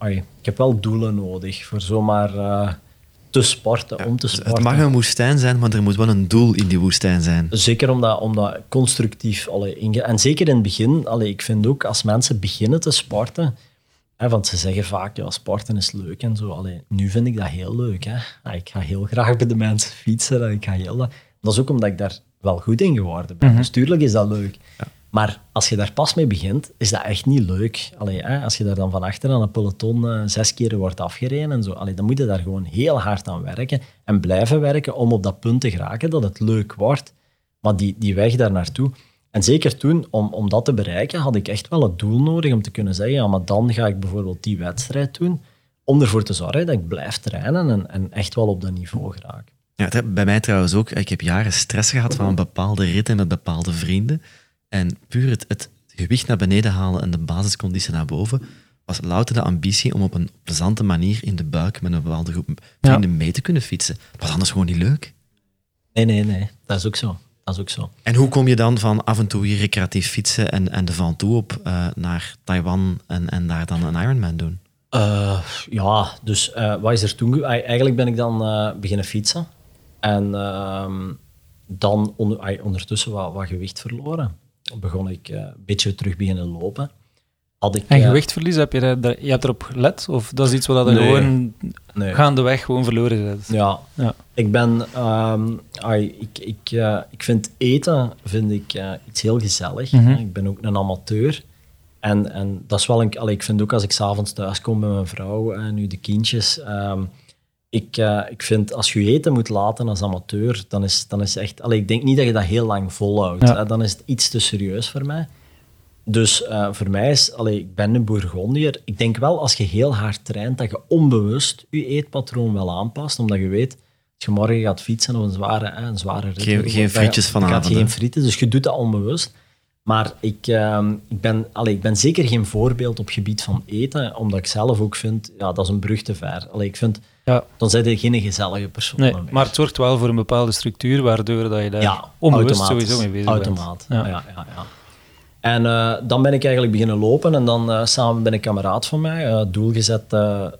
Ik heb wel doelen nodig voor zomaar uh, te sporten, ja, om te sporten. Het mag een woestijn zijn, maar er moet wel een doel in die woestijn zijn. Zeker omdat, omdat constructief... Allee, en zeker in het begin, allee, ik vind ook als mensen beginnen te sporten... Hè, want ze zeggen vaak, ja, sporten is leuk en zo. Allee, nu vind ik dat heel leuk. Hè. ik ga heel graag bij de mensen fietsen. En ik ga heel, dat is ook omdat ik daar wel goed in geworden ben. Mm -hmm. Dus tuurlijk is dat leuk. Ja. Maar als je daar pas mee begint, is dat echt niet leuk. Allee, hè, als je daar dan van achter aan een peloton uh, zes keer wordt afgereden en zo, dan moet je daar gewoon heel hard aan werken en blijven werken om op dat punt te geraken dat het leuk wordt. Maar die, die weg daar naartoe. En zeker toen, om, om dat te bereiken, had ik echt wel het doel nodig om te kunnen zeggen, ja, maar dan ga ik bijvoorbeeld die wedstrijd doen, om ervoor te zorgen dat ik blijf trainen en, en echt wel op dat niveau geraak. Ja, bij mij trouwens ook. Ik heb jaren stress gehad van een bepaalde rit en met bepaalde vrienden. En puur het, het gewicht naar beneden halen en de basisconditie naar boven was louter de ambitie om op een plezante manier in de buik met een bepaalde groep vrienden ja. mee te kunnen fietsen. Dat was anders gewoon niet leuk. Nee, nee, nee. Dat is ook zo. Dat is ook zo. En hoe kom je dan van af en toe hier recreatief fietsen en, en de Van Toe op uh, naar Taiwan en, en daar dan een Ironman doen? Uh, ja, dus uh, wat is er toen? Eigenlijk ben ik dan beginnen fietsen. En ehm, dan onder, ondertussen wat, wat gewicht verloren begon ik uh, een beetje terug beginnen lopen. Had ik, en gewichtverlies, heb je, je hebt erop gelet? Of dat is iets wat je nee, gewoon nee. gaandeweg gewoon verloren is? Ja. ja. Ik ben... Um, ay, ik, ik, uh, ik vind eten vind ik, uh, iets heel gezellig. Mm -hmm. Ik ben ook een amateur. En, en dat is wel een... Allee, ik vind ook als ik s'avonds thuis kom met mijn vrouw en nu de kindjes... Um, ik, uh, ik vind als je eten moet laten als amateur, dan is, dan is echt. Allee, ik denk niet dat je dat heel lang volhoudt. Ja. Dan is het iets te serieus voor mij. Dus uh, voor mij is, allee, ik ben een Bourgondier. Ik denk wel als je heel hard traint, dat je onbewust je eetpatroon wel aanpast, omdat je weet, als je morgen gaat fietsen of een zware, hè, een zware rit, Geen, geen frietjes vanavond. Je gaat geen frieten, dus je doet dat onbewust. Maar ik, uh, ik, ben, allee, ik ben zeker geen voorbeeld op gebied van eten, omdat ik zelf ook vind, ja, dat is een brug te ver. Allee, ik vind ja. Dan zijn er geen gezellige persoon nee, Maar het zorgt wel voor een bepaalde structuur, waardoor dat je daar ja, onbewust sowieso mee bezig automaat. bent. Ja. Ja, ja, ja. En uh, dan ben ik eigenlijk beginnen lopen en dan uh, samen met een kameraad van mij, uh, doel gezet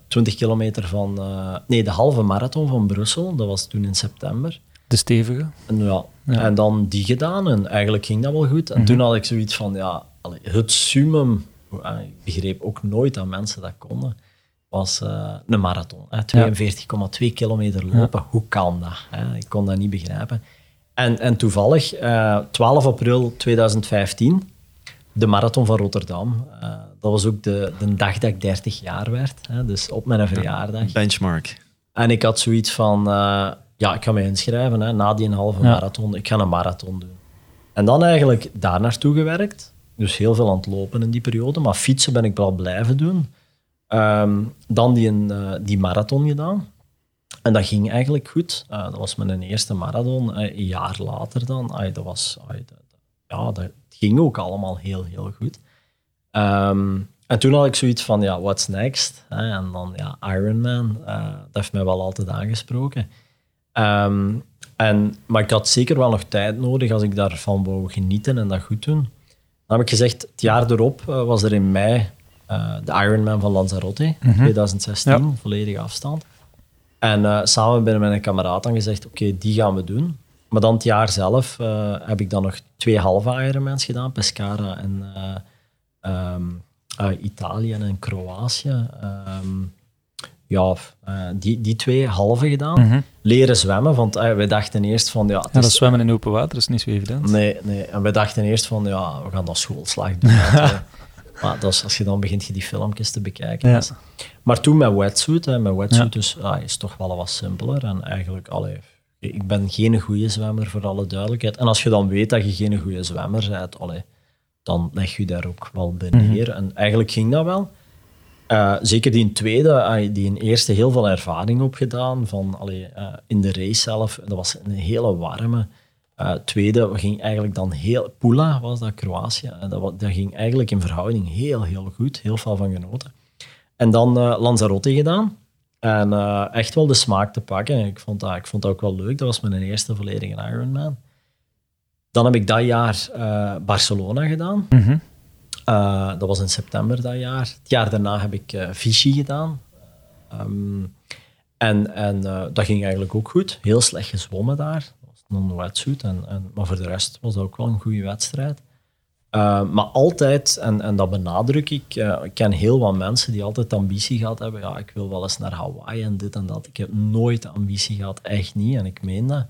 20 kilometer van, nee, de halve marathon van Brussel, dat was toen in september. De stevige? En, ja, en dan die gedaan en eigenlijk ging dat wel goed. En mm -hmm. toen had ik zoiets van, ja, het summum, ik begreep ook nooit dat mensen dat konden was uh, een marathon. 42,2 kilometer lopen. Ja. Hoe kan dat? Hè? Ik kon dat niet begrijpen. En, en toevallig, uh, 12 april 2015, de marathon van Rotterdam. Uh, dat was ook de, de dag dat ik 30 jaar werd. Hè? Dus op mijn verjaardag. Benchmark. En ik had zoiets van, ja, ik ga me inschrijven hè, na die halve ja. marathon. Ik ga een marathon doen. En dan eigenlijk daar naartoe gewerkt. Dus heel veel aan het lopen in die periode. Maar fietsen ben ik wel blijven doen. Um, dan die, uh, die marathon gedaan. En dat ging eigenlijk goed. Uh, dat was mijn eerste marathon. Uh, een jaar later dan. Dat was, dat, ja, dat ging ook allemaal heel, heel goed. Um, en toen had ik zoiets van, ja, what's next? en dan, ja, Ironman. dat heeft mij wel altijd aangesproken. Um, en, maar ik had zeker wel nog tijd nodig als ik daarvan wou genieten en dat goed doen. Dan heb ik gezegd, het jaar erop was er in mei uh, de Ironman van Lanzarote, mm -hmm. 2016, ja. volledige afstand. En uh, samen ben ik met een kameraad dan gezegd, oké, okay, die gaan we doen. Maar dan het jaar zelf heb ik dan nog twee halve Ironmans gedaan, Pescara en um, Italië en Kroatië. Um, ja, die, die twee halve gedaan. Mm -hmm. Leren zwemmen, want wij dachten eerst van... Ja, ja dat zwemmen in open water is niet zo evident. Nee, nee. En wij dachten eerst van, ja, we gaan dat schoolslag doen. Maar dat is, als je dan begint je die filmpjes te bekijken. Ja. Maar toen met wetsuit, hè, met wetsuit dus, ah, is toch wel wat simpeler. En eigenlijk, allee, ik ben geen goede zwemmer, voor alle duidelijkheid. En als je dan weet dat je geen goede zwemmer bent, allee, dan leg je daar ook wel bij mhm. En eigenlijk ging dat wel. Uh, zeker die tweede, die in eerste heel veel ervaring opgedaan van allee, uh, in de race zelf. Dat was een hele warme. Uh, tweede ging eigenlijk dan heel... Pula was dat, Kroatië. Dat, dat, ging eigenlijk in verhouding heel, heel goed. Heel veel van genoten. En dan Lanzarote gedaan. En echt wel de smaak te pakken. Ik vond, dat, ik vond dat ook wel leuk. Dat was mijn eerste volledige Ironman. Dan heb ik dat jaar Barcelona gedaan. -hmm. Dat was in september dat jaar. Het jaar daarna heb ik Vichy gedaan. Um, en en dat ging eigenlijk ook goed. Heel slecht gezwommen daar. Dat was non-wetsuit. En, en, maar voor de rest was dat ook wel een goede wedstrijd. Uh, maar altijd, en, en dat benadruk ik, uh, ik ken heel wat mensen die altijd ambitie gehad hebben, ja, ik wil wel eens naar Hawaii en dit en dat. Ik heb nooit de ambitie gehad, echt niet, en ik meen dat,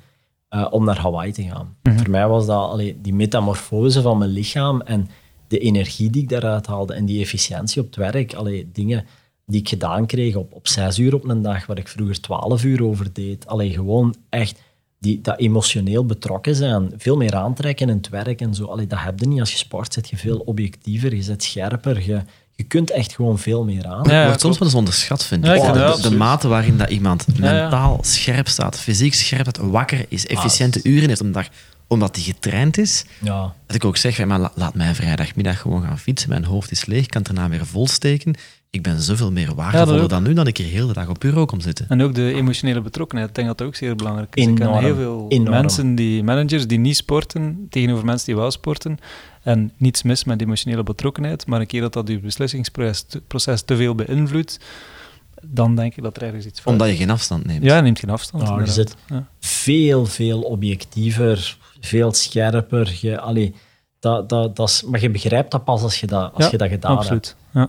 uh, om naar Hawaii te gaan. Mhm. Voor mij was dat allee, die metamorfose van mijn lichaam en de energie die ik daaruit haalde en die efficiëntie op het werk, allee, dingen die ik gedaan kreeg op, op zes uur op een dag, waar ik vroeger twaalf uur over deed. Allee, gewoon echt die, dat emotioneel betrokken zijn, veel meer aantrekken in het werk en zo. Allee, dat heb je niet. Als je sport zit je veel objectiever, je zit scherper, je, je kunt echt gewoon veel meer aan. Ja, wordt soms wel eens onderschat, vind ik. Ja, ik vind de, dat de, de mate waarin dat iemand mentaal scherp staat, fysiek scherp staat, wakker is, efficiënte uren heeft om dag, omdat hij getraind is. Ja. Dat ik ook zeg, maar laat mij vrijdagmiddag gewoon gaan fietsen, mijn hoofd is leeg, ik kan het erna weer volsteken. Ik ben zoveel meer waardevoller dan nu, dan ik er heel de dag op bureau kom zitten. En ook de emotionele betrokkenheid, ik denk dat dat ook zeer belangrijk is. Ik ken heel veel Enorm. mensen, die managers, die niet sporten, tegenover mensen die wel sporten. En niets mis met emotionele betrokkenheid, maar een keer dat dat je beslissingsproces proces te veel beïnvloedt, dan denk ik dat er ergens iets fout Omdat je geen afstand neemt. Ja, neemt geen afstand. Je zit Ja. veel, veel objectiever, veel scherper. Je, allee, dat, dat, dat is, maar je begrijpt dat pas als je dat, als Ja, je dat gedaan hebt. Absoluut. Ja.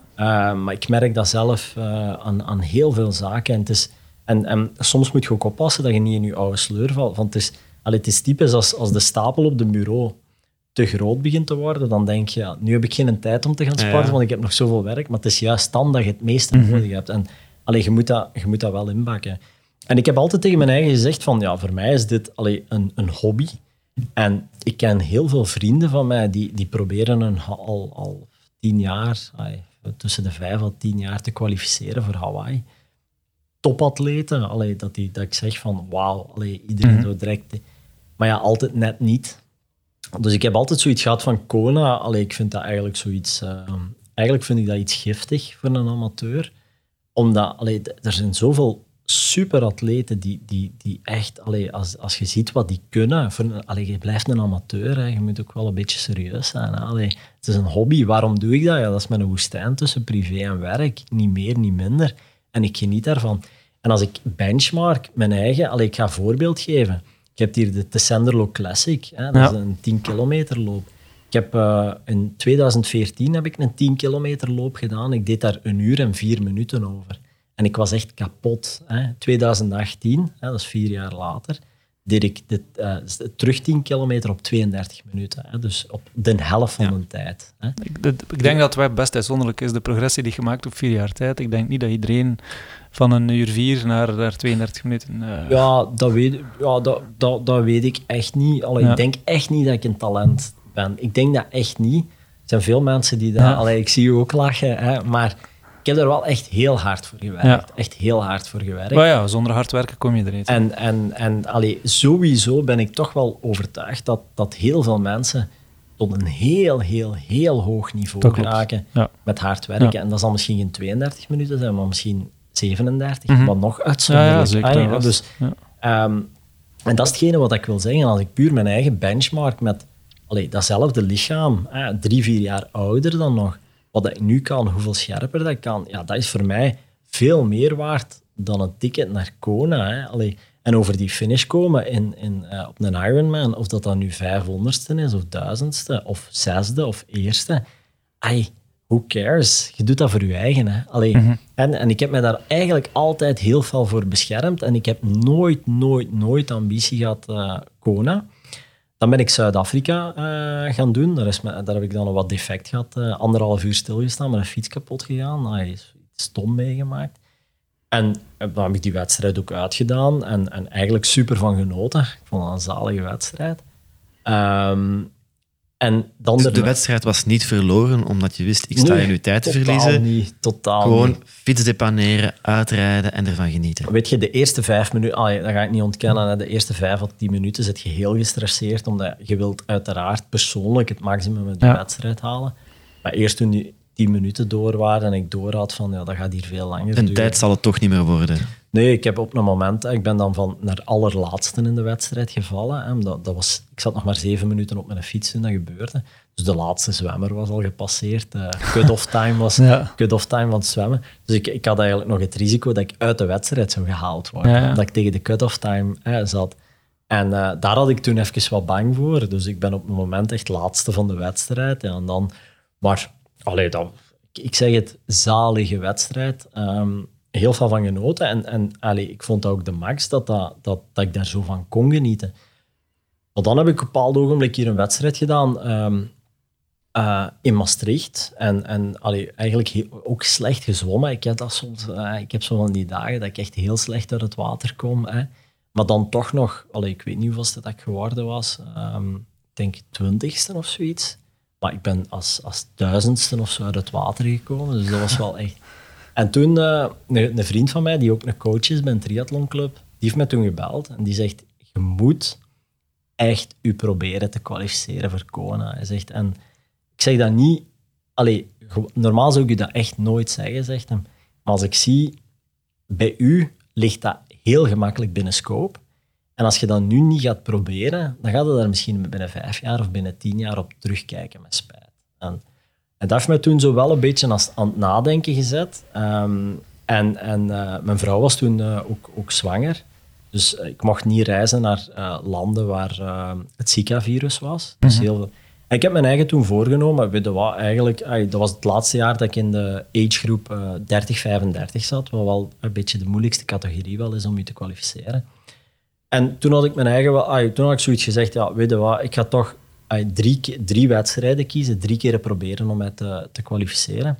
Uh, maar ik merk dat zelf uh, aan, aan heel veel zaken. En, het is, en, en soms moet je ook oppassen dat je niet in je oude sleur valt. Want het is, allee, het is typisch als, als de stapel op de bureau te groot begint te worden, dan denk je, ja, nu heb ik geen tijd om te gaan sporten, Ja. want ik heb nog zoveel werk. Maar het is juist dan dat je het meeste Mhm. nodig hebt. En allee, je, moet dat, je moet dat wel inbakken. En ik heb altijd tegen mijn eigen gezegd van, ja, voor mij is dit allee, een, een hobby. En ik ken heel veel vrienden van mij die, die proberen een, al, al tien jaar, tussen de vijf en tien jaar te kwalificeren voor Hawaii. Topatleten, allee, dat, die, dat ik zeg van wauw, allee, iedereen Mhm. zo direct. Maar ja, altijd net niet. Dus ik heb altijd zoiets gehad van Kona. Allee, ik vind dat eigenlijk zoiets. eh, eigenlijk vind ik dat iets giftig voor een amateur. Omdat allee, er zijn zoveel superatleten die, die, die echt, allee, als, als je ziet wat die kunnen, voor allee, je blijft een amateur, hè, je moet ook wel een beetje serieus zijn. Hè. Allee, het is een hobby, waarom doe ik dat? Ja, dat is een woestijn tussen privé en werk, niet meer, niet minder. En ik geniet daarvan. En als ik benchmark mijn eigen, allee, ik ga een voorbeeld geven. Ik heb hier de Tessenderlo Classic, hè, dat Ja. is een 10 kilometer loop. Ik heb, eh, in 2014 heb ik een 10 kilometer loop gedaan. Ik deed daar een uur en vier minuten over. En ik was echt kapot. Hè. 2018, hè, dat is vier jaar later, deed ik dit, eh, terug 10 kilometer op 32 minuten. Hè. Dus op de helft van Ja. mijn tijd. Hè. Ik, ik denk dat het best uitzonderlijk is, de progressie die je maakt op vier jaar tijd. Ik denk niet dat iedereen van een uur vier naar, naar 32 minuten... eh, Ja, dat weet, ja dat, dat, dat weet ik echt niet. Allee, Ja. Ik denk echt niet dat ik een talent ben. Ik denk dat echt niet. Er zijn veel mensen die dat... Ja. Allee, ik zie je ook lachen, hè, maar ik heb er wel echt heel hard voor gewerkt. Ja. Echt heel hard voor gewerkt. Maar ja, zonder hard werken kom je er niet. En, en, en allee, sowieso ben ik toch wel overtuigd dat, dat heel veel mensen tot een heel, heel, heel hoog niveau geraken Ja. met hard werken. Ja. En dat zal misschien geen 32 minuten zijn, maar misschien 37, Mhm. wat nog uitzonderlijk. ja, zeker. Allee, dat was- dus, ja. Ehm, en dat is hetgene wat ik wil zeggen. Als ik puur mijn eigen benchmark met allee, datzelfde lichaam, eh, drie, vier jaar ouder dan nog, wat dat ik nu kan, hoeveel scherper dat ik kan, ja, dat is voor mij veel meer waard dan een ticket naar Kona. Hè. Allee, en over die finish komen in, in, eh, op een Ironman, of dat dan nu vijfhonderdste is, of duizendste, of zesde, of eerste. Ai, who cares? Je doet dat voor je eigen. Hè. Allee, en, en ik heb mij daar eigenlijk altijd heel veel voor beschermd. En ik heb nooit, nooit, nooit ambitie gehad uh, Kona. Dan ben ik Zuid-Afrika uh, gaan doen. Daar, is me, daar heb ik dan een wat defect gehad. Uh, anderhalf uur stilgestaan, met een fiets kapot gegaan. Ai, iets stom meegemaakt. En dan heb ik die wedstrijd ook uitgedaan. En, en eigenlijk super van genoten. Ik vond het een zalige wedstrijd. Um, en dan dus de wedstrijd was niet verloren omdat je wist, ik sta nee, in uw tijd te verliezen. Niet, totaal Gewoon niet. fiets depaneren, uitrijden en ervan genieten. Weet je, de eerste vijf minuten, ah, dat ga ik niet ontkennen, de eerste vijf of tien minuten zit je heel gestresseerd, omdat je wilt uiteraard persoonlijk het maximum uit de Ja. wedstrijd halen. Maar eerst toen die tien minuten door waren en ik door had van ja, dat gaat hier veel langer Een duren. tijd zal het toch niet meer worden. Nee, ik heb op een moment, ik ben dan van naar allerlaatste in de wedstrijd gevallen. Hè, dat, dat was, ik zat nog maar zeven minuten op mijn fiets toen dat gebeurde. Dus de laatste zwemmer was al gepasseerd. Cut-off time was Ja. cut-off time van het zwemmen. Dus ik, ik had eigenlijk nog het risico dat ik uit de wedstrijd zou gehaald worden. Ja, ja. Dat ik tegen de cut-off time hè, zat. En eh, daar had ik toen even wat bang voor. Dus ik ben op het moment echt laatste van de wedstrijd. En dan, maar allee, dat, ik, ik zeg het, zalige wedstrijd. Ehm, heel veel van genoten. En, en allee, ik vond dat ook de max dat, dat, dat, ik daar zo van kon genieten. Maar dan heb ik op een bepaald ogenblik hier een wedstrijd gedaan ehm, eh, in Maastricht. En, en allee, eigenlijk ook slecht gezwommen. Ik heb, dat soms, eh, ik heb zo van die dagen dat ik echt heel slecht uit het water kom. Hè. Maar dan toch nog, allee, ik weet niet hoeveel dat ik geworden was. ehm, ik denk twintigste of zoiets. Maar ik ben als, als duizendste of zo uit het water gekomen. Dus dat was wel echt... En toen, eh, een, vriend van mij, die ook een coach is bij een triathlonclub, die heeft mij toen gebeld en die zegt, je moet echt u proberen te kwalificeren voor Kona. Hij zegt, en ik zeg dat niet... Allee, normaal zou ik u dat echt nooit zeggen, zegt hem. Maar als ik zie, bij u ligt dat heel gemakkelijk binnen scope. En als je dat nu niet gaat proberen, dan gaat je daar misschien binnen vijf jaar of binnen tien jaar op terugkijken met spijt. En dat heeft mij toen zo wel een beetje aan, aan het nadenken gezet. Ehm, en en eh, mijn vrouw was toen eh, ook, ook zwanger. Dus eh, ik mocht niet reizen naar landen waar het Zika-virus was. Dus heel veel. En ik heb mijn eigen toen voorgenomen, weet je wat, eigenlijk, ai, dat was het laatste jaar dat ik in de agegroep eh 30-35 zat, wat wel een beetje de moeilijkste categorie wel is om je te kwalificeren. En toen had ik mijn eigen, wel- ai, toen had ik zoiets gezegd, ja, weet je wat, ik ga toch drie, drie wedstrijden kiezen, drie keren proberen om mij te, te kwalificeren.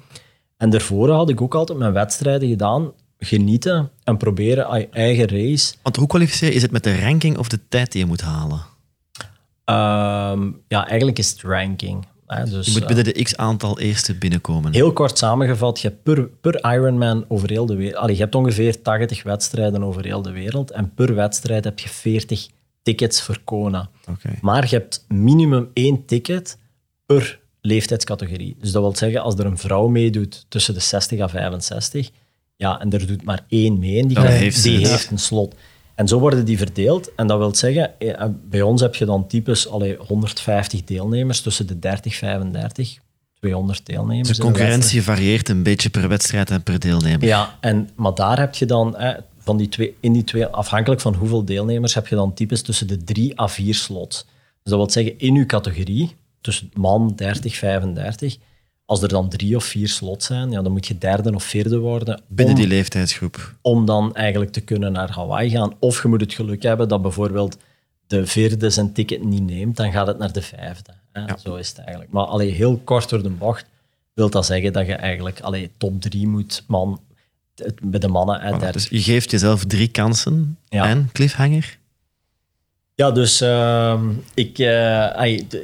En daarvoor had ik ook altijd mijn wedstrijden gedaan, genieten en proberen eigen race. Want hoe kwalificeer je? Is het met de ranking of de tijd die je moet halen? Ehm, ja, eigenlijk is het ranking. Hè, dus, Je moet eh, binnen de x aantal eerste binnenkomen. Heel kort samengevat, je hebt per, per Ironman over heel de wereld... allee, Je hebt ongeveer 80 wedstrijden over heel de wereld en per wedstrijd heb je 40 tickets voor Kona. Maar je hebt minimum één ticket per leeftijdscategorie. Dus dat wil zeggen, als er een vrouw meedoet tussen de 60 en 65, ja, en er doet maar één mee, en die, gaat- heeft die een slot. En zo worden die verdeeld. En dat wil zeggen, eh, bij ons heb je dan types allee, 150 deelnemers tussen de 30 35, 200 deelnemers. Dus de concurrentie varieert een beetje per wedstrijd en per deelnemer. Ja, en, maar daar heb je dan, hè, van die twee, in die twee, afhankelijk van hoeveel deelnemers, heb je dan types tussen de drie à vier slots. Dus dat wil zeggen, in uw categorie, tussen man 30, 35, als er dan drie of vier slots zijn, ja, dan moet je derde of vierde worden Binnen om, die leeftijdsgroep. om dan eigenlijk te kunnen naar Hawaii gaan. Of je moet het geluk hebben dat bijvoorbeeld de vierde zijn ticket niet neemt, dan gaat het naar de vijfde. Hè? Ja. Zo is het eigenlijk. Maar allee, heel kort door de bocht wil dat zeggen dat je eigenlijk allee, top drie moet, man, het- bij de mannen. Hè, Dus je geeft jezelf drie kansen. Ja. En cliffhanger? Ja, dus ehm, ik, eh,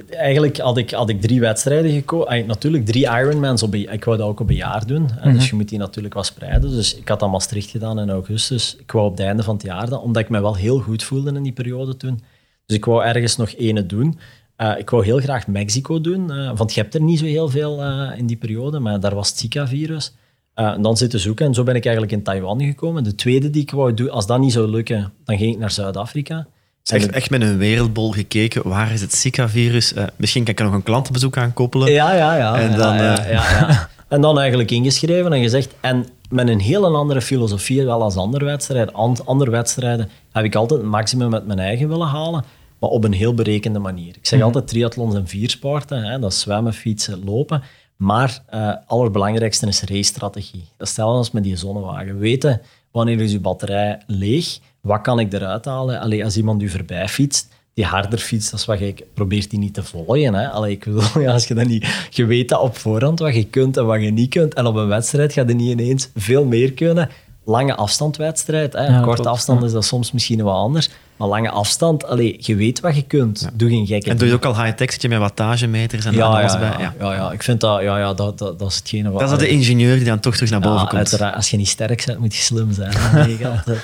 eigenlijk had ik, had ik drie wedstrijden gekozen. Natuurlijk drie Ironmans. Op ik wou dat ook op een jaar doen. Dus je moet die natuurlijk wel spreiden. Dus ik had dat Maastricht gedaan in augustus. Ik wou op het einde van het jaar dat, omdat ik me wel heel goed voelde in die periode toen. Dus ik wou ergens nog ene doen. Eh, ik wou heel graag Mexico doen, eh, want je hebt er niet zo heel veel in die periode, maar daar was het Zika-virus. Eh, en dan zitten zoeken en zo ben ik eigenlijk in Taiwan gekomen. De tweede die ik wou doen, als dat niet zou lukken, dan ging ik naar Zuid-Afrika. Echt, En- echt met een wereldbol gekeken. Waar is het Zika-virus? Eh, misschien kan ik er nog een klantenbezoek aan koppelen. Ja, ja, ja. En ja, dan, ja, eh, ja, ja. En dan eigenlijk ingeschreven en gezegd. En met een hele andere filosofie wel als andere wedstrijden. An- Andere wedstrijden heb ik altijd het maximum met mijn eigen willen halen, maar op een heel berekende manier. Ik zeg altijd triathlon zijn vier sporten. Hè, dat is zwemmen, fietsen, lopen. Maar het allerbelangrijkste is race-strategie. Dat stellen als met die zonnewagen. Weten wanneer is uw batterij leeg, wat kan ik eruit halen? Allee, als iemand u voorbij fietst, die harder fietst, dat is wat je probeert die niet te volgen. Hè? Allee, ik bedoel, als je dat niet... Je weet dat op voorhand, wat je kunt en wat je niet kunt. En op een wedstrijd ga je niet ineens veel meer kunnen. Lange afstandwedstrijd. Hè? Ja, Korte afstand ja. is dat soms misschien wat anders. Maar lange afstand, allee, je weet wat je kunt. Doe geen gekke En doe je ook al high-tech, zit je met wattagemeters en ja, alles ja, bij? ja, Ja. ja, ja. ik vind dat, ja, ja, dat, dat, dat is hetgene wat... Dat is dat de ingenieur die dan toch terug naar boven Ja, komt. uiteraard. Als je niet sterk bent, moet je slim zijn.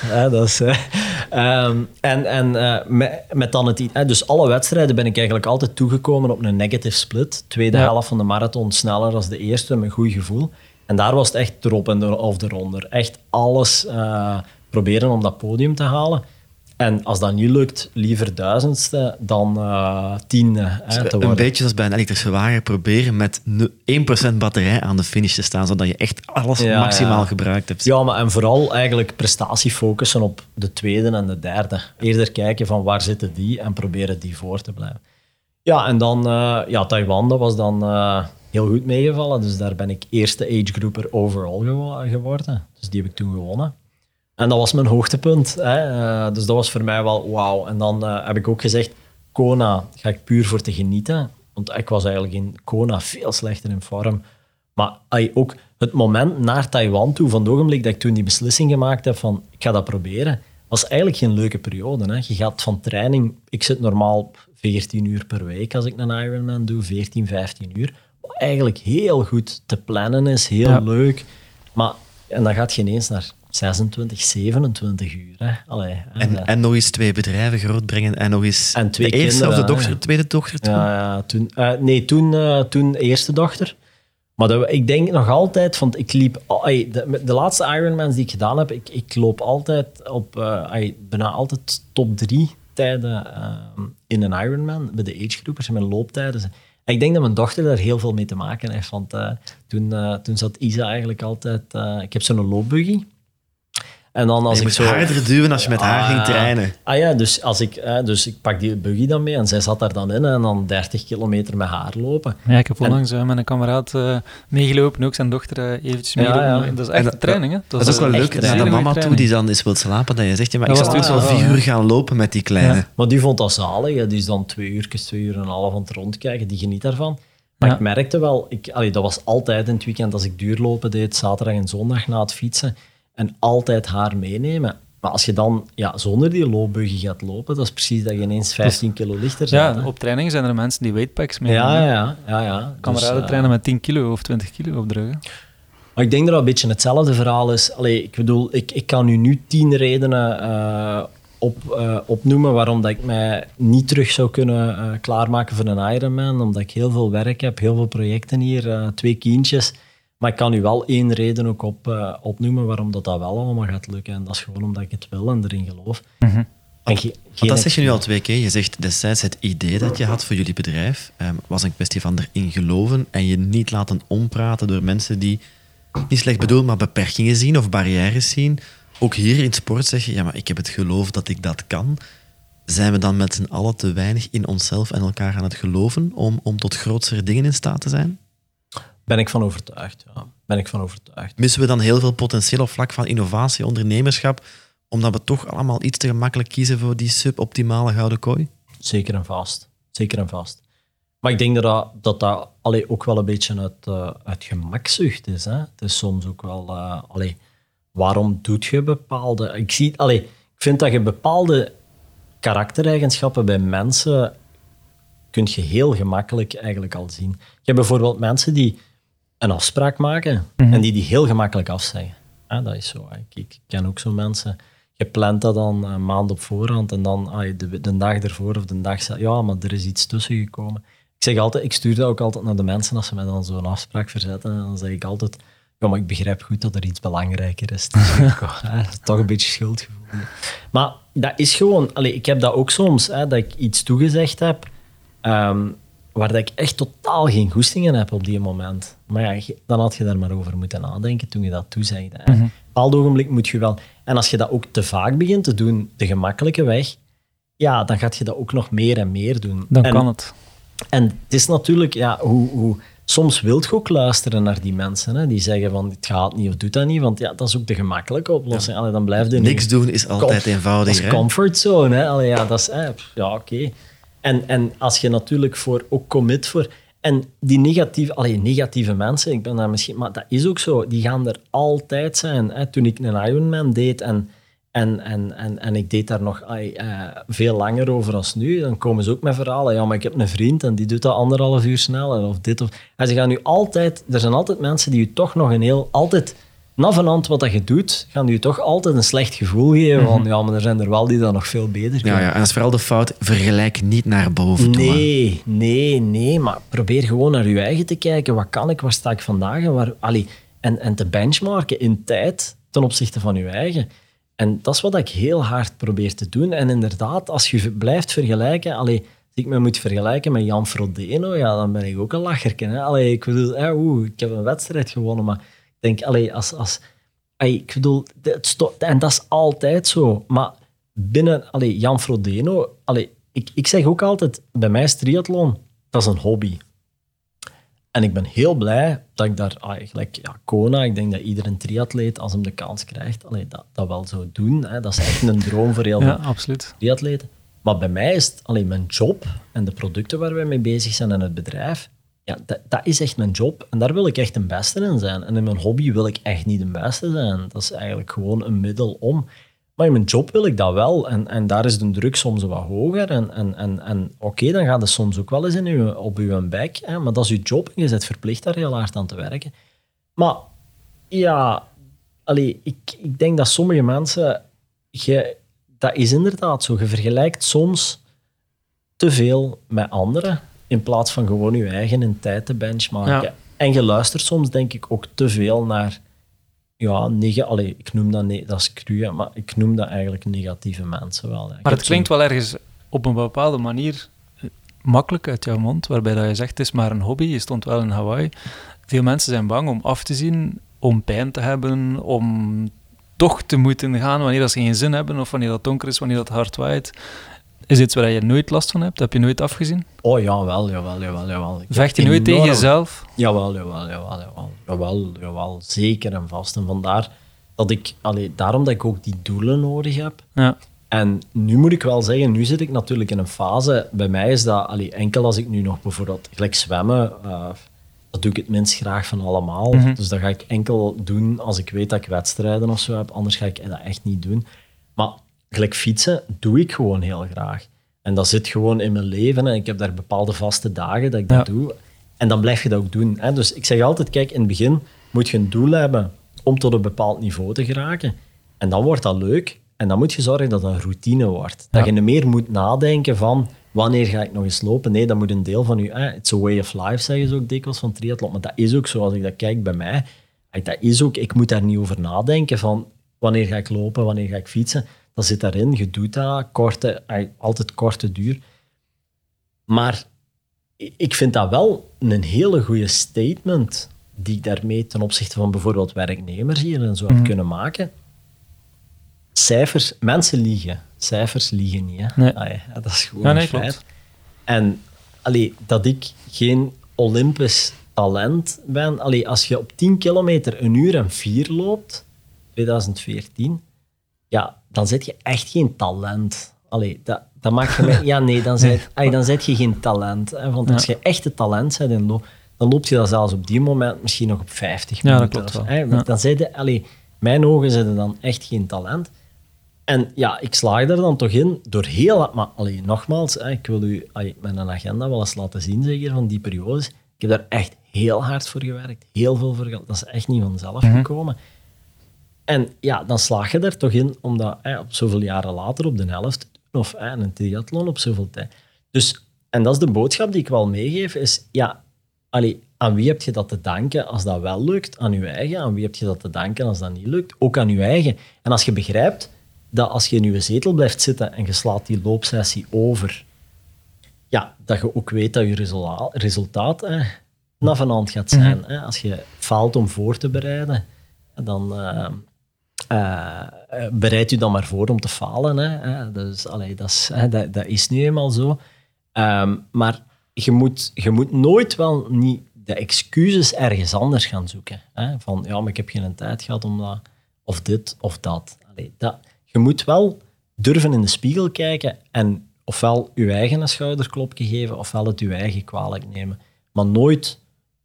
Nee, dat is. Ehm, en en uh, met, met, dan het... Uh, dus alle wedstrijden ben ik eigenlijk altijd toegekomen op een negative split. Tweede ja. helft van de marathon sneller als de eerste, met een goed gevoel. En daar was het echt erop en er, of eronder. Echt alles uh, proberen om dat podium te halen. En als dat niet lukt, liever duizendste dan uh, tiende hè, te worden. Een beetje zoals bij een elektrische wagen, proberen met 1% batterij aan de finish te staan, zodat je echt alles ja, maximaal ja. gebruikt hebt. Ja, maar en vooral eigenlijk prestatie focussen op de tweede en de derde. Eerder kijken van waar zitten die en proberen die voor te blijven. Ja, en dan uh, ja, Taiwan, dat was dan uh, heel goed meegevallen. Dus daar ben ik eerste age grouper overall gewo geworden. Dus die heb ik toen gewonnen. En dat was mijn hoogtepunt. Hè. Uh, dus dat was voor mij wel wauw. En dan uh, heb ik ook gezegd, Kona ga ik puur voor te genieten. Want ik was eigenlijk in Kona veel slechter in vorm. Maar ay, ook het moment naar Taiwan toe, van het ogenblik dat ik toen die beslissing gemaakt heb van ik ga dat proberen, was eigenlijk geen leuke periode. Hè. Je gaat van training, ik zit normaal 14 uur per week als ik een Ironman doe, 14, 15 uur. Wat eigenlijk heel goed te plannen is, heel ja. leuk. Maar, en dan gaat je ineens naar 26, 27 uur. Hè. Allee, en, hè. en nog eens twee bedrijven grootbrengen en nog eens en twee de eerste kinderen, of de dochter, hè. tweede dochter toen? Ja, ja toen, uh, nee, toen, uh, toen eerste dochter. Maar dat, ik denk nog altijd, want ik liep... Ay, de, de, laatste Ironmans die ik gedaan heb, ik, ik loop altijd op... Uh, ay, bijna altijd top drie tijden in een Ironman, bij de agegroepers en mijn looptijden. En ik denk dat mijn dochter daar heel veel mee te maken heeft, want toen, toen zat Isa eigenlijk altijd... ik heb zo'n loopbuggy. En dan als je ik moest zo, harder duwen als je met haar ah, ging trainen. Ah ja, dus, als ik, eh, dus ik pak die buggy dan mee en zij zat daar dan in en dan 30 kilometer met haar lopen. Ja, ik heb onlangs uh, met een kameraad uh, meegelopen, ook zijn dochter uh, eventjes meegelopen. Ja, ja. Dat is echt dat, een training, hè? Dat, dat is ook wel leuk naar de mama toe die dan eens wil slapen, dat je zegt, ja, maar Dat ik zal toen wel vier ja. uur gaan lopen met die kleine. Ja. Maar die vond dat zalig. Hè. Die is dan twee uur, twee uur en een half aan het rondkijken. Die geniet daarvan. Maar Ja. ik merkte wel, ik, allee, dat was altijd in het weekend als ik duurlopen deed, zaterdag en zondag na het fietsen. En altijd haar meenemen. Maar als je dan ja, zonder die loopbuggy gaat lopen, dat is precies dat je ineens 15 kilo lichter bent. Ja, hè. op training zijn er mensen die weightpacks mee ja, ja, ja, ja. Kameraden Dus, eh, trainen met 10 kilo of 20 kilo op de rug. hè. Maar ik denk dat dat een beetje hetzelfde verhaal is. Allee, ik bedoel, ik, ik kan u nu tien redenen eh, op, eh, opnoemen waarom dat ik mij niet terug zou kunnen klaarmaken voor een Ironman. Omdat ik heel veel werk heb, heel veel projecten hier, twee kindjes. Maar ik kan u wel één reden ook op, eh, opnoemen waarom dat, dat wel allemaal gaat lukken. En dat is gewoon omdat ik het wil en erin geloof. Mhm. En ge- Want geen dat zeg je nu al twee keer. Je zegt destijds het idee dat je had voor jullie bedrijf ehm, was een kwestie van erin geloven en je niet laten ompraten door mensen die niet slecht bedoeld, maar beperkingen zien of barrières zien. Ook hier in sport zeg je, ja, maar ik heb het geloof dat ik dat kan. Zijn we dan met z'n allen te weinig in onszelf en elkaar aan het geloven om, om tot grotere dingen in staat te zijn? Ben ik van overtuigd, ja. Ben ik van overtuigd. Missen we dan heel veel potentieel op vlak van innovatie, ondernemerschap, omdat we toch allemaal iets te gemakkelijk kiezen voor die suboptimale gouden kooi? Zeker en vast. Zeker en vast. Maar ik denk dat dat, dat, dat allee, ook wel een beetje uit, uh, uit gemakzucht is. Hè? Het is soms ook wel... Uh, allee, waarom doet je bepaalde... Ik, zie, allee, ik vind dat je bepaalde karaktereigenschappen bij mensen kun je heel gemakkelijk eigenlijk al zien. Je hebt bijvoorbeeld mensen die een afspraak maken Mhm. en die die heel gemakkelijk afzeggen. Ja, dat is zo. hè. Ik, ik ken ook zo mensen. Je plant dat dan een maand op voorhand en dan ah, de, de dag ervoor of de dag... zelf- Ja, maar er is iets tussen gekomen. Ik zeg altijd, ik stuur dat ook altijd naar de mensen als ze mij dan zo'n afspraak verzetten. En dan zeg ik altijd, ja, maar ik begrijp goed dat er iets belangrijker is. Dus hè, toch een beetje schuldgevoel. Maar dat is gewoon... Allee, ik heb dat ook soms, hè, dat ik iets toegezegd heb, ehm, waar dat ik echt totaal geen goestingen heb op die moment. Maar ja, dan had je daar maar over moeten nadenken toen je dat toezegde. Hè. Op een bepaald ogenblik moet je wel... En als je dat ook te vaak begint te doen, de gemakkelijke weg, ja, dan gaat je dat ook nog meer en meer doen. Dan en, kan het. en het is natuurlijk, ja, hoe, hoe, soms wilt je ook luisteren naar die mensen hè, die zeggen van het gaat niet of doet dat niet, want ja, dat is ook de gemakkelijke oplossing. Allee, dan blijf je Niks doen is altijd eenvoudiger. Dat is hè? comfortzone. Hè? Allee, ja, dat is, ja, oké. En, en als je natuurlijk voor, ook commit voor... En die negatieve, allee, negatieve mensen, ik ben daar misschien... Maar dat is ook zo, die gaan er altijd zijn. Toen ik een Ironman deed en, en, en, en, en ik deed daar nog eh, veel langer over als nu, dan komen ze ook met verhalen. Ja, maar ik heb een vriend en die doet dat anderhalf uur sneller, of dit of... Ze gaan nu altijd... Er zijn altijd mensen die je toch nog een heel... Altijd na vanavond wat dat je doet, gaan je toch altijd een slecht gevoel geven. Van ja, maar er zijn er wel die dat nog veel beter kunnen. Ja, ja, en dat is vooral de fout, vergelijk niet naar boven toe. Nee, nee, nee. Maar probeer gewoon naar je eigen te kijken. Wat kan ik, waar sta ik vandaag? En, waar, allee, en, en te benchmarken in tijd ten opzichte van je eigen. En dat is wat ik heel hard probeer te doen. En inderdaad, als je blijft vergelijken... Allee, als ik me moet vergelijken met Jan Frodeno, ja, dan ben ik ook een lacherken. Hè? Allee, ik bedoel, oeh, ik heb een wedstrijd gewonnen, maar denk, allee, als... als allee, ik bedoel, het en dat is altijd zo. Maar binnen allee, Jan Frodeno... Allee, ik, ik zeg ook altijd, bij mij is triathlon, dat is een hobby. En ik ben heel blij dat ik daar, ah, gelijk ja, Kona, ik denk dat iedere triatleet, als hem de kans krijgt, allee, dat, dat wel zou doen. Hè. Dat is echt een droom voor heel Ja, veel triatleten. Maar bij mij is het alleen mijn job en de producten waar wij mee bezig zijn en het bedrijf, ja, dat, dat is echt mijn job. En daar wil ik echt een beste in zijn. En in mijn hobby wil ik echt niet de beste zijn. Dat is eigenlijk gewoon een middel om. Maar in mijn job wil ik dat wel. En, en daar is de druk soms wat hoger. En, en, en, en oké, dan gaat het soms ook wel eens in op uw bek. Hè, maar dat is uw job en je bent verplicht daar heel hard aan te werken. Maar ja, allee, ik, ik denk dat sommige mensen... Je, dat is inderdaad zo. Je vergelijkt soms te veel met anderen in plaats van gewoon je eigen in tijd te benchmarken. Ja. En je luistert soms, denk ik, ook te veel naar... Ja, nege, allee, ik noem dat, ne- dat is cru, maar ik noem dat eigenlijk negatieve mensen wel. hè. Maar het klinkt wel ergens op een bepaalde manier eh, makkelijk uit jouw mond, waarbij dat je zegt, het is maar een hobby, je stond wel in Hawaii. Veel mensen zijn bang om af te zien, om pijn te hebben, om toch te moeten gaan wanneer dat ze geen zin hebben, of wanneer dat donker is, wanneer dat hard waait. Is iets waar je nooit last van hebt? Heb je nooit afgezien? Oh, jawel, jawel, jawel, jawel. Ik Vecht je nooit tegen jezelf? Jawel, jawel, jawel, jawel, jawel, jawel, zeker en vast. En vandaar dat ik, allee, daarom dat ik ook die doelen nodig heb. Ja. En nu moet ik wel zeggen, nu zit ik natuurlijk in een fase, bij mij is dat allee, enkel als ik nu nog bijvoorbeeld gelijk zwemmen, eh, dat doe ik het minst graag van allemaal. Mhm. Dus dat ga ik enkel doen als ik weet dat ik wedstrijden of zo heb, anders ga ik dat echt niet doen. Maar gelijk fietsen doe ik gewoon heel graag. En dat zit gewoon in mijn leven en ik heb daar bepaalde vaste dagen dat ik dat Ja. doe. En dan blijf je dat ook doen. Hè? Dus ik zeg altijd, kijk, in het begin moet je een doel hebben om tot een bepaald niveau te geraken. En dan wordt dat leuk. En dan moet je zorgen dat dat een routine wordt. Dat je niet meer moet nadenken van wanneer ga ik nog eens lopen. Nee, dat moet een deel van je... Eh, it's a way of life, zeggen ze ook dikwijls van triathlon. Maar dat is ook zo. Als ik dat kijk bij mij, dat is ook... Ik moet daar niet over nadenken van wanneer ga ik lopen, wanneer ga ik fietsen. Dat zit daarin. Je doet dat. Korte, altijd korte duur. Maar ik vind dat wel een hele goede statement die ik daarmee ten opzichte van bijvoorbeeld werknemers hier en zo heb kunnen maken. Cijfers, mensen liegen. Cijfers liegen niet. Hè? Nee. Allee, dat is gewoon Ja, nee, feit. En allee, dat ik geen Olympisch talent ben. Allee, als je op 10 kilometer een uur en vier loopt, 2014, ja, dan zit je echt geen talent. Allee, dat, dat maakt je mij... Ja, nee, dan zit, allee, dan zit je geen talent. Hè, want als je echt het talent bent, in dan loop je dat zelfs op die moment misschien nog op 50 Ja, dat minuten. klopt wel. hè, Ja. Dan de, allee, mijn ogen zitten dan echt geen talent. En ja, ik slaag er dan toch in door heel... Maar allee, nogmaals, hè, ik wil u allee, mijn agenda wel eens laten zien, zeker van die periodes. Ik heb daar echt heel hard voor gewerkt. Heel veel voor gehad. Dat is echt niet vanzelf gekomen. En ja, dan slaag je er toch in om dat hè, op zoveel jaren later op de helft te doen. Of hè, een triathlon op zoveel tijd. Dus, en dat is de boodschap die ik wel meegeef, is ja, allee, aan wie heb je dat te danken als dat wel lukt? Aan je eigen. Aan wie heb je dat te danken als dat niet lukt? Ook aan je eigen. En als je begrijpt dat als je in je zetel blijft zitten en je slaat die loopsessie over, ja, dat je ook weet dat je resultaat, resultaat na vanavond gaat zijn. hè. Als je faalt om voor te bereiden, dan eh, eh, bereid je dan maar voor om te falen. Hè. Dus, allee, dat, is, hè, dat, dat is nu eenmaal zo. Ehm, maar je moet, je moet nooit wel niet de excuses ergens anders gaan zoeken. Hè. Van, ja, maar ik heb geen tijd gehad om dat, of dit of dat. Dat. Je moet wel durven in de spiegel kijken en ofwel je eigen een schouderklopje geven, ofwel het je eigen kwalijk nemen. Maar nooit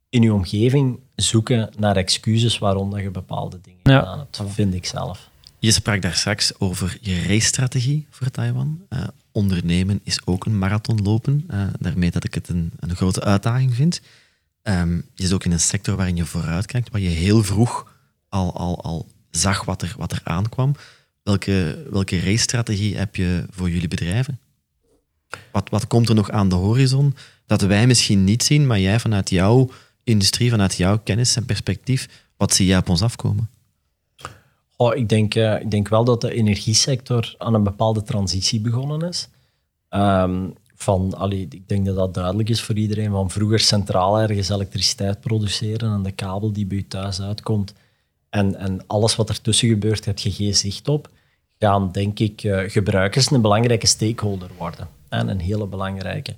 in je omgeving zoeken naar excuses waarom dat je bepaalde dingen Ja. gedaan hebt. Vind ik zelf. Je sprak daar straks over je racestrategie voor Taiwan. Eh, ondernemen is ook een marathon lopen. Eh, daarmee dat ik het een, een grote uitdaging vind. Ehm, je zit ook in een sector waarin je vooruit kijkt, waar je heel vroeg al, al, al zag wat er, wat er aankwam. Welke, welke race-strategie heb je voor jullie bedrijven? Wat, wat komt er nog aan de horizon dat wij misschien niet zien, maar jij vanuit jouw industrie, vanuit jouw kennis en perspectief, wat zie jij op ons afkomen? Oh, ik, denk, uh, ik denk wel dat de energiesector aan een bepaalde transitie begonnen is. Um, van, allee, ik denk dat dat duidelijk is voor iedereen. Van vroeger centraal ergens elektriciteit produceren en de kabel die bij je thuis uitkomt en, en alles wat ertussen gebeurt, heb je geen zicht op. Gaan, denk ik, uh, gebruikers een belangrijke stakeholder worden. En een hele belangrijke.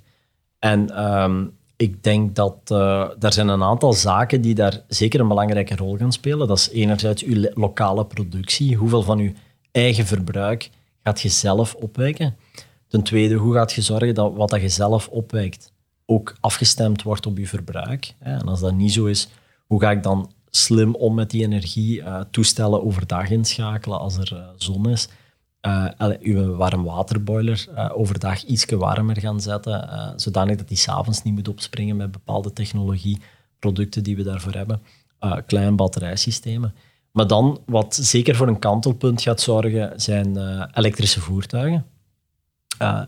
En um, ik denk dat uh, er zijn een aantal zaken die daar zeker een belangrijke rol gaan spelen. Dat is enerzijds uw lokale productie. Hoeveel van uw eigen verbruik gaat je zelf opwekken? Ten tweede, hoe gaat je zorgen dat wat dat je zelf opwekt ook afgestemd wordt op je verbruik? En als dat niet zo is, hoe ga ik dan slim om met die energie, uh, toestellen overdag inschakelen als er uh, zon is? Uh, uw warmwaterboiler uh, overdag iets warmer gaan zetten, uh, zodanig dat die s'avonds niet moet opspringen met bepaalde technologieproducten die we daarvoor hebben. kleine batterijsystemen. Maar dan, wat zeker voor een kantelpunt gaat zorgen, zijn elektrische voertuigen.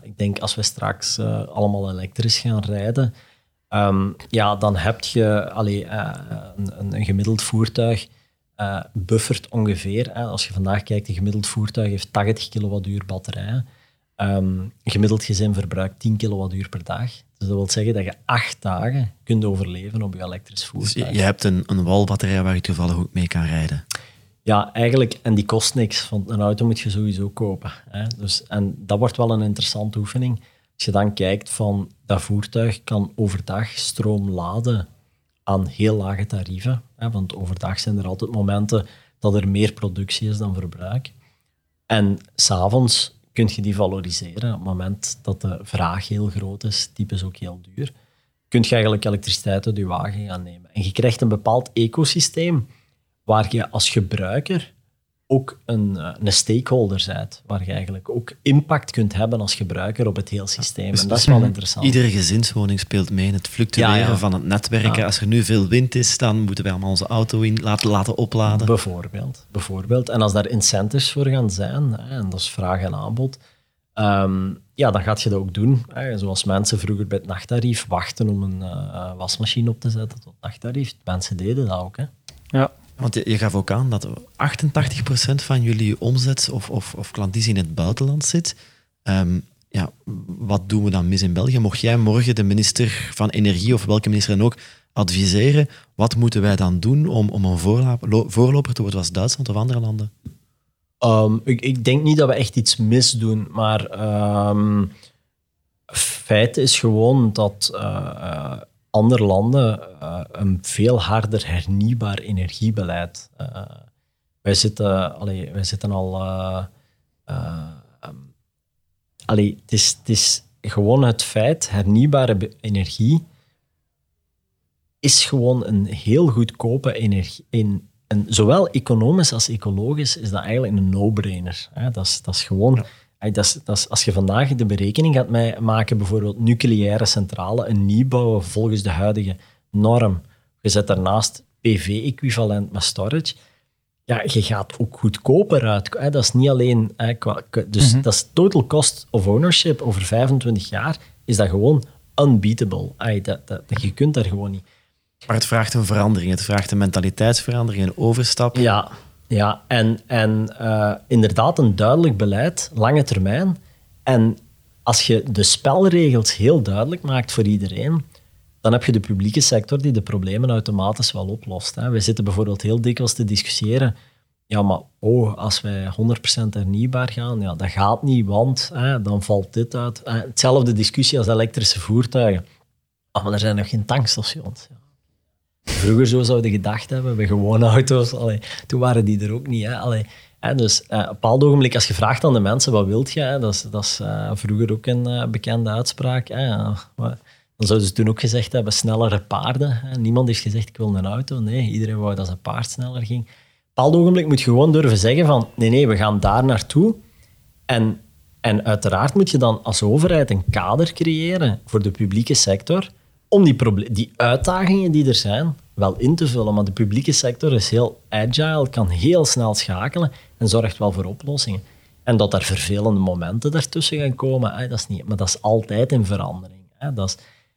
ik denk als we straks allemaal elektrisch gaan rijden, um, ja, dan heb je allee, een, een gemiddeld voertuig uh, buffert ongeveer. Hè, als je vandaag kijkt, een gemiddeld voertuig heeft 80 kilowattuur batterij. Um, een gemiddeld gezin verbruikt 10 kilowattuur per dag. Dus dat wil zeggen dat je acht dagen kunt overleven op je elektrisch voertuig. Dus je hebt een, een walbatterij waar je toevallig ook mee kan rijden? Ja, eigenlijk. En die kost niks, want een auto moet je sowieso kopen. Hè. Dus, en dat wordt wel een interessante oefening. Als je dan kijkt van dat voertuig kan overdag stroom laden aan heel lage tarieven. Hè, want overdag zijn er altijd momenten dat er meer productie is dan verbruik. En s'avonds kun je die valoriseren. Op het moment dat de vraag heel groot is, type is ook heel duur, kun je eigenlijk elektriciteit uit je wagen gaan nemen. En je krijgt een bepaald ecosysteem waar je als gebruiker ook een, eh, een stakeholder bent, waar je eigenlijk ook impact kunt hebben als gebruiker op het hele systeem. Dus en dat is wel interessant. Iedere gezinswoning speelt mee in het fluctueren van het netwerken. Als er nu veel wind is, dan moeten wij allemaal onze auto in laten, laten opladen. Bijvoorbeeld, bijvoorbeeld. En als daar incentives voor gaan zijn, en dat is vraag en aanbod, um, ja, dan gaat je dat ook doen. Hè. Zoals mensen vroeger bij het nachttarief wachten om een uh, wasmachine op te zetten tot nachttarief. Mensen deden dat ook. Hè. Ja, want je, gaf ook aan dat 88% van jullie omzet of, of, of klandizie in het buitenland zit. Um, ja, wat doen we dan mis in België? Mocht jij morgen de minister van Energie of welke minister dan ook adviseren, wat moeten wij dan doen om, om een voorloper te worden als Duitsland of andere landen? Um, ik, ik, denk niet dat we echt iets misdoen, maar um, feit is gewoon dat uh, andere landen uh, een veel harder hernieuwbaar energiebeleid. Uh, wij, zitten, allee, wij zitten al. Um, allee, het, is, het is gewoon het feit, hernieuwbare energie is gewoon een heel goedkope energie. In, en zowel economisch als ecologisch is dat eigenlijk een no-brainer. Dat is, dat is gewoon dat is, als je vandaag de berekening gaat maken, bijvoorbeeld nucleaire centrale, een nieuwbouw volgens de huidige norm, je zet daarnaast PV-equivalent met storage, ja, je gaat ook goedkoper uit. Dat is niet alleen... Dus mhm. dat is total cost of ownership over 25 jaar, is dat gewoon unbeatable. Dat, dat, je kunt daar gewoon niet. Maar het vraagt een verandering. Het vraagt een mentaliteitsverandering, een overstap. Ja, ja, en, en uh, inderdaad een duidelijk beleid, lange termijn. En als je de spelregels heel duidelijk maakt voor iedereen, dan heb je de publieke sector die de problemen automatisch wel oplost. Hè. We zitten bijvoorbeeld heel dikwijls te discussiëren. Ja, maar oh, als wij 100% hernieuwbaar gaan, ja, dat gaat niet, want hè, dan valt dit uit. Hetzelfde discussie als elektrische voertuigen. Oh, maar er zijn nog geen tankstations. Ja. Vroeger zo zouden gedacht hebben, bij gewone auto's. Toen waren die er ook niet. Hè. Hè, dus uh, op een bepaald ogenblik, als je vraagt aan de mensen, wat wilt je? Dat is, dat is uh, vroeger ook een uh, bekende uitspraak. Hè, dan zouden ze toen ook gezegd hebben, snellere paarden. Hè. Niemand heeft gezegd, ik wil een auto. Nee, iedereen wou dat zijn paard sneller ging. Op een bepaald ogenblik moet je gewoon durven zeggen van, nee, nee, we gaan daar naartoe. En, en uiteraard moet je dan als overheid een kader creëren voor de publieke sector om die, die uitdagingen die er zijn wel in te vullen. Maar de publieke sector is heel agile, kan heel snel schakelen en zorgt wel voor oplossingen. En dat er vervelende momenten daartussen gaan komen, dat is niet, maar dat is altijd in verandering. Hè. Dat is,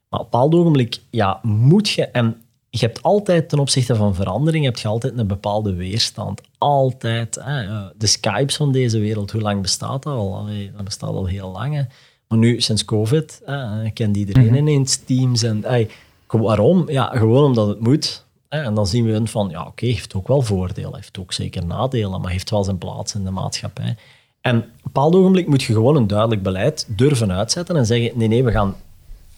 maar op een bepaald ogenblik ja, moet je, en je hebt altijd ten opzichte van verandering, heb je altijd een bepaalde weerstand. Altijd. Hè. De Skypes van deze wereld, hoe lang bestaat dat al? dat bestaat al heel lang. Maar nu, sinds COVID, kent iedereen mm -hmm. ineens Teams. En, waarom? Ja, gewoon omdat het moet. En dan zien we van, ja, oké, heeft ook wel voordelen, heeft ook zeker nadelen, maar heeft wel zijn plaats in de maatschappij. En op een bepaald ogenblik moet je gewoon een duidelijk beleid durven uitzetten en zeggen, nee, nee, we gaan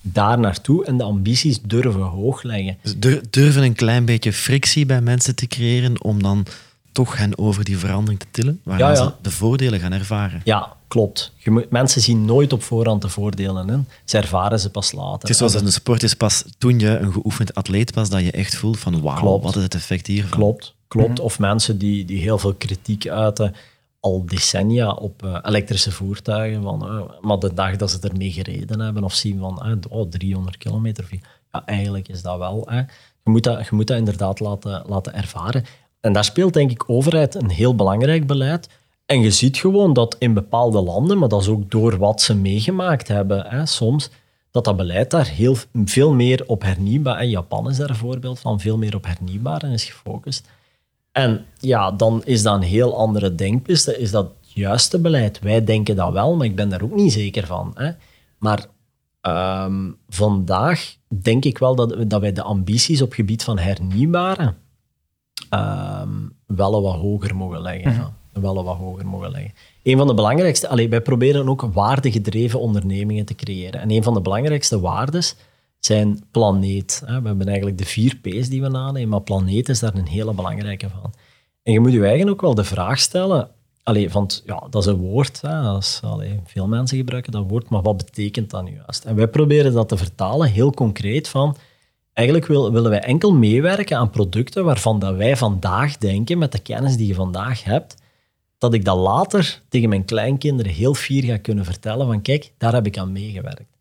daar naartoe en de ambities durven hoog leggen. Dus durven een klein beetje frictie bij mensen te creëren om dan toch hen over die verandering te tillen, waar ze de voordelen gaan ervaren. Ja, klopt. Je mensen zien nooit op voorhand de voordelen in. Ze ervaren ze pas later. Het is zoals in de sport is pas toen je een geoefend atleet was, dat je echt voelt van wauw, wat is het effect hiervan. Klopt, klopt. Mhm. Of mensen die, die heel veel kritiek uiten al decennia op uh, elektrische voertuigen. Van, uh, maar de dag dat ze ermee gereden hebben of zien van uh, oh, 300 kilometer. Ja, eigenlijk is dat wel. Je, moet dat, je moet dat inderdaad laten, laten ervaren. En daar speelt denk ik overheid een heel belangrijk beleid. En je ziet gewoon dat in bepaalde landen, maar dat is ook door wat ze meegemaakt hebben, hè, soms, dat dat beleid daar heel, veel meer op hernieuwbaar... En Japan is daar een voorbeeld van, veel meer op hernieuwbaar is gefocust. En ja, dan is dat een heel andere denkpiste. Is dat het juiste beleid? Wij denken dat wel, maar ik ben daar ook niet zeker van. Hè? Maar ehm, vandaag denk ik wel dat, dat wij de ambities op gebied van hernieuwbare um, wel wat hoger mogen leggen. Wel wat hoger mogen leggen. Een van de belangrijkste, allee, wij proberen ook waardegedreven ondernemingen te creëren. En een van de belangrijkste waardes zijn planeet. We hebben eigenlijk de vier P's die we nanemen, maar planeet is daar een hele belangrijke van. En je moet je eigen ook wel de vraag stellen, allee, want ja, dat is een woord, hè, is, allee, veel mensen gebruiken dat woord, maar wat betekent dat nu juist? En wij proberen dat te vertalen heel concreet van, eigenlijk willen wij enkel meewerken aan producten waarvan dat wij vandaag denken, met de kennis die je vandaag hebt, dat ik dat later tegen mijn kleinkinderen heel fier ga kunnen vertellen van kijk, daar heb ik aan meegewerkt.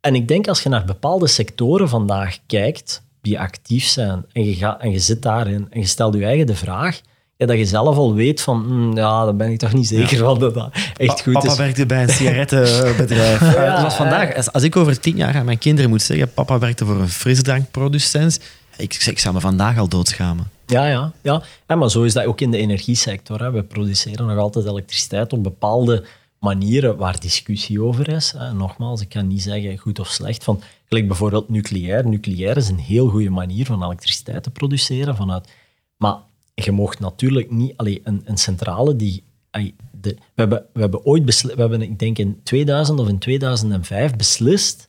En ik denk als je naar bepaalde sectoren vandaag kijkt, die actief zijn, en je, gaat, en je zit daarin en je stelt je eigen de vraag, ja, dat je zelf al weet van, hm, ja, dan ben ik toch niet zeker van dat dat echt goed papa is. Papa werkte bij een sigarettenbedrijf. ja, zoals vandaag, als ik over tien jaar aan mijn kinderen moet zeggen, papa werkte voor een frisdrankproducent, ik, ik zou me vandaag al doodschamen. Ja, ja, ja. En maar zo is dat ook in de energiesector. Hè. We produceren nog altijd elektriciteit op bepaalde manieren waar discussie over is. Hè. Nogmaals, ik kan niet zeggen goed of slecht. Van, gelijk bijvoorbeeld nucleair. Nucleair is een heel goede manier van elektriciteit te produceren. Vanuit, maar je mocht natuurlijk niet... Allee, een, een centrale die... de, we, hebben, we hebben ooit beslist... We hebben, ik denk in 2000 of in 2005 beslist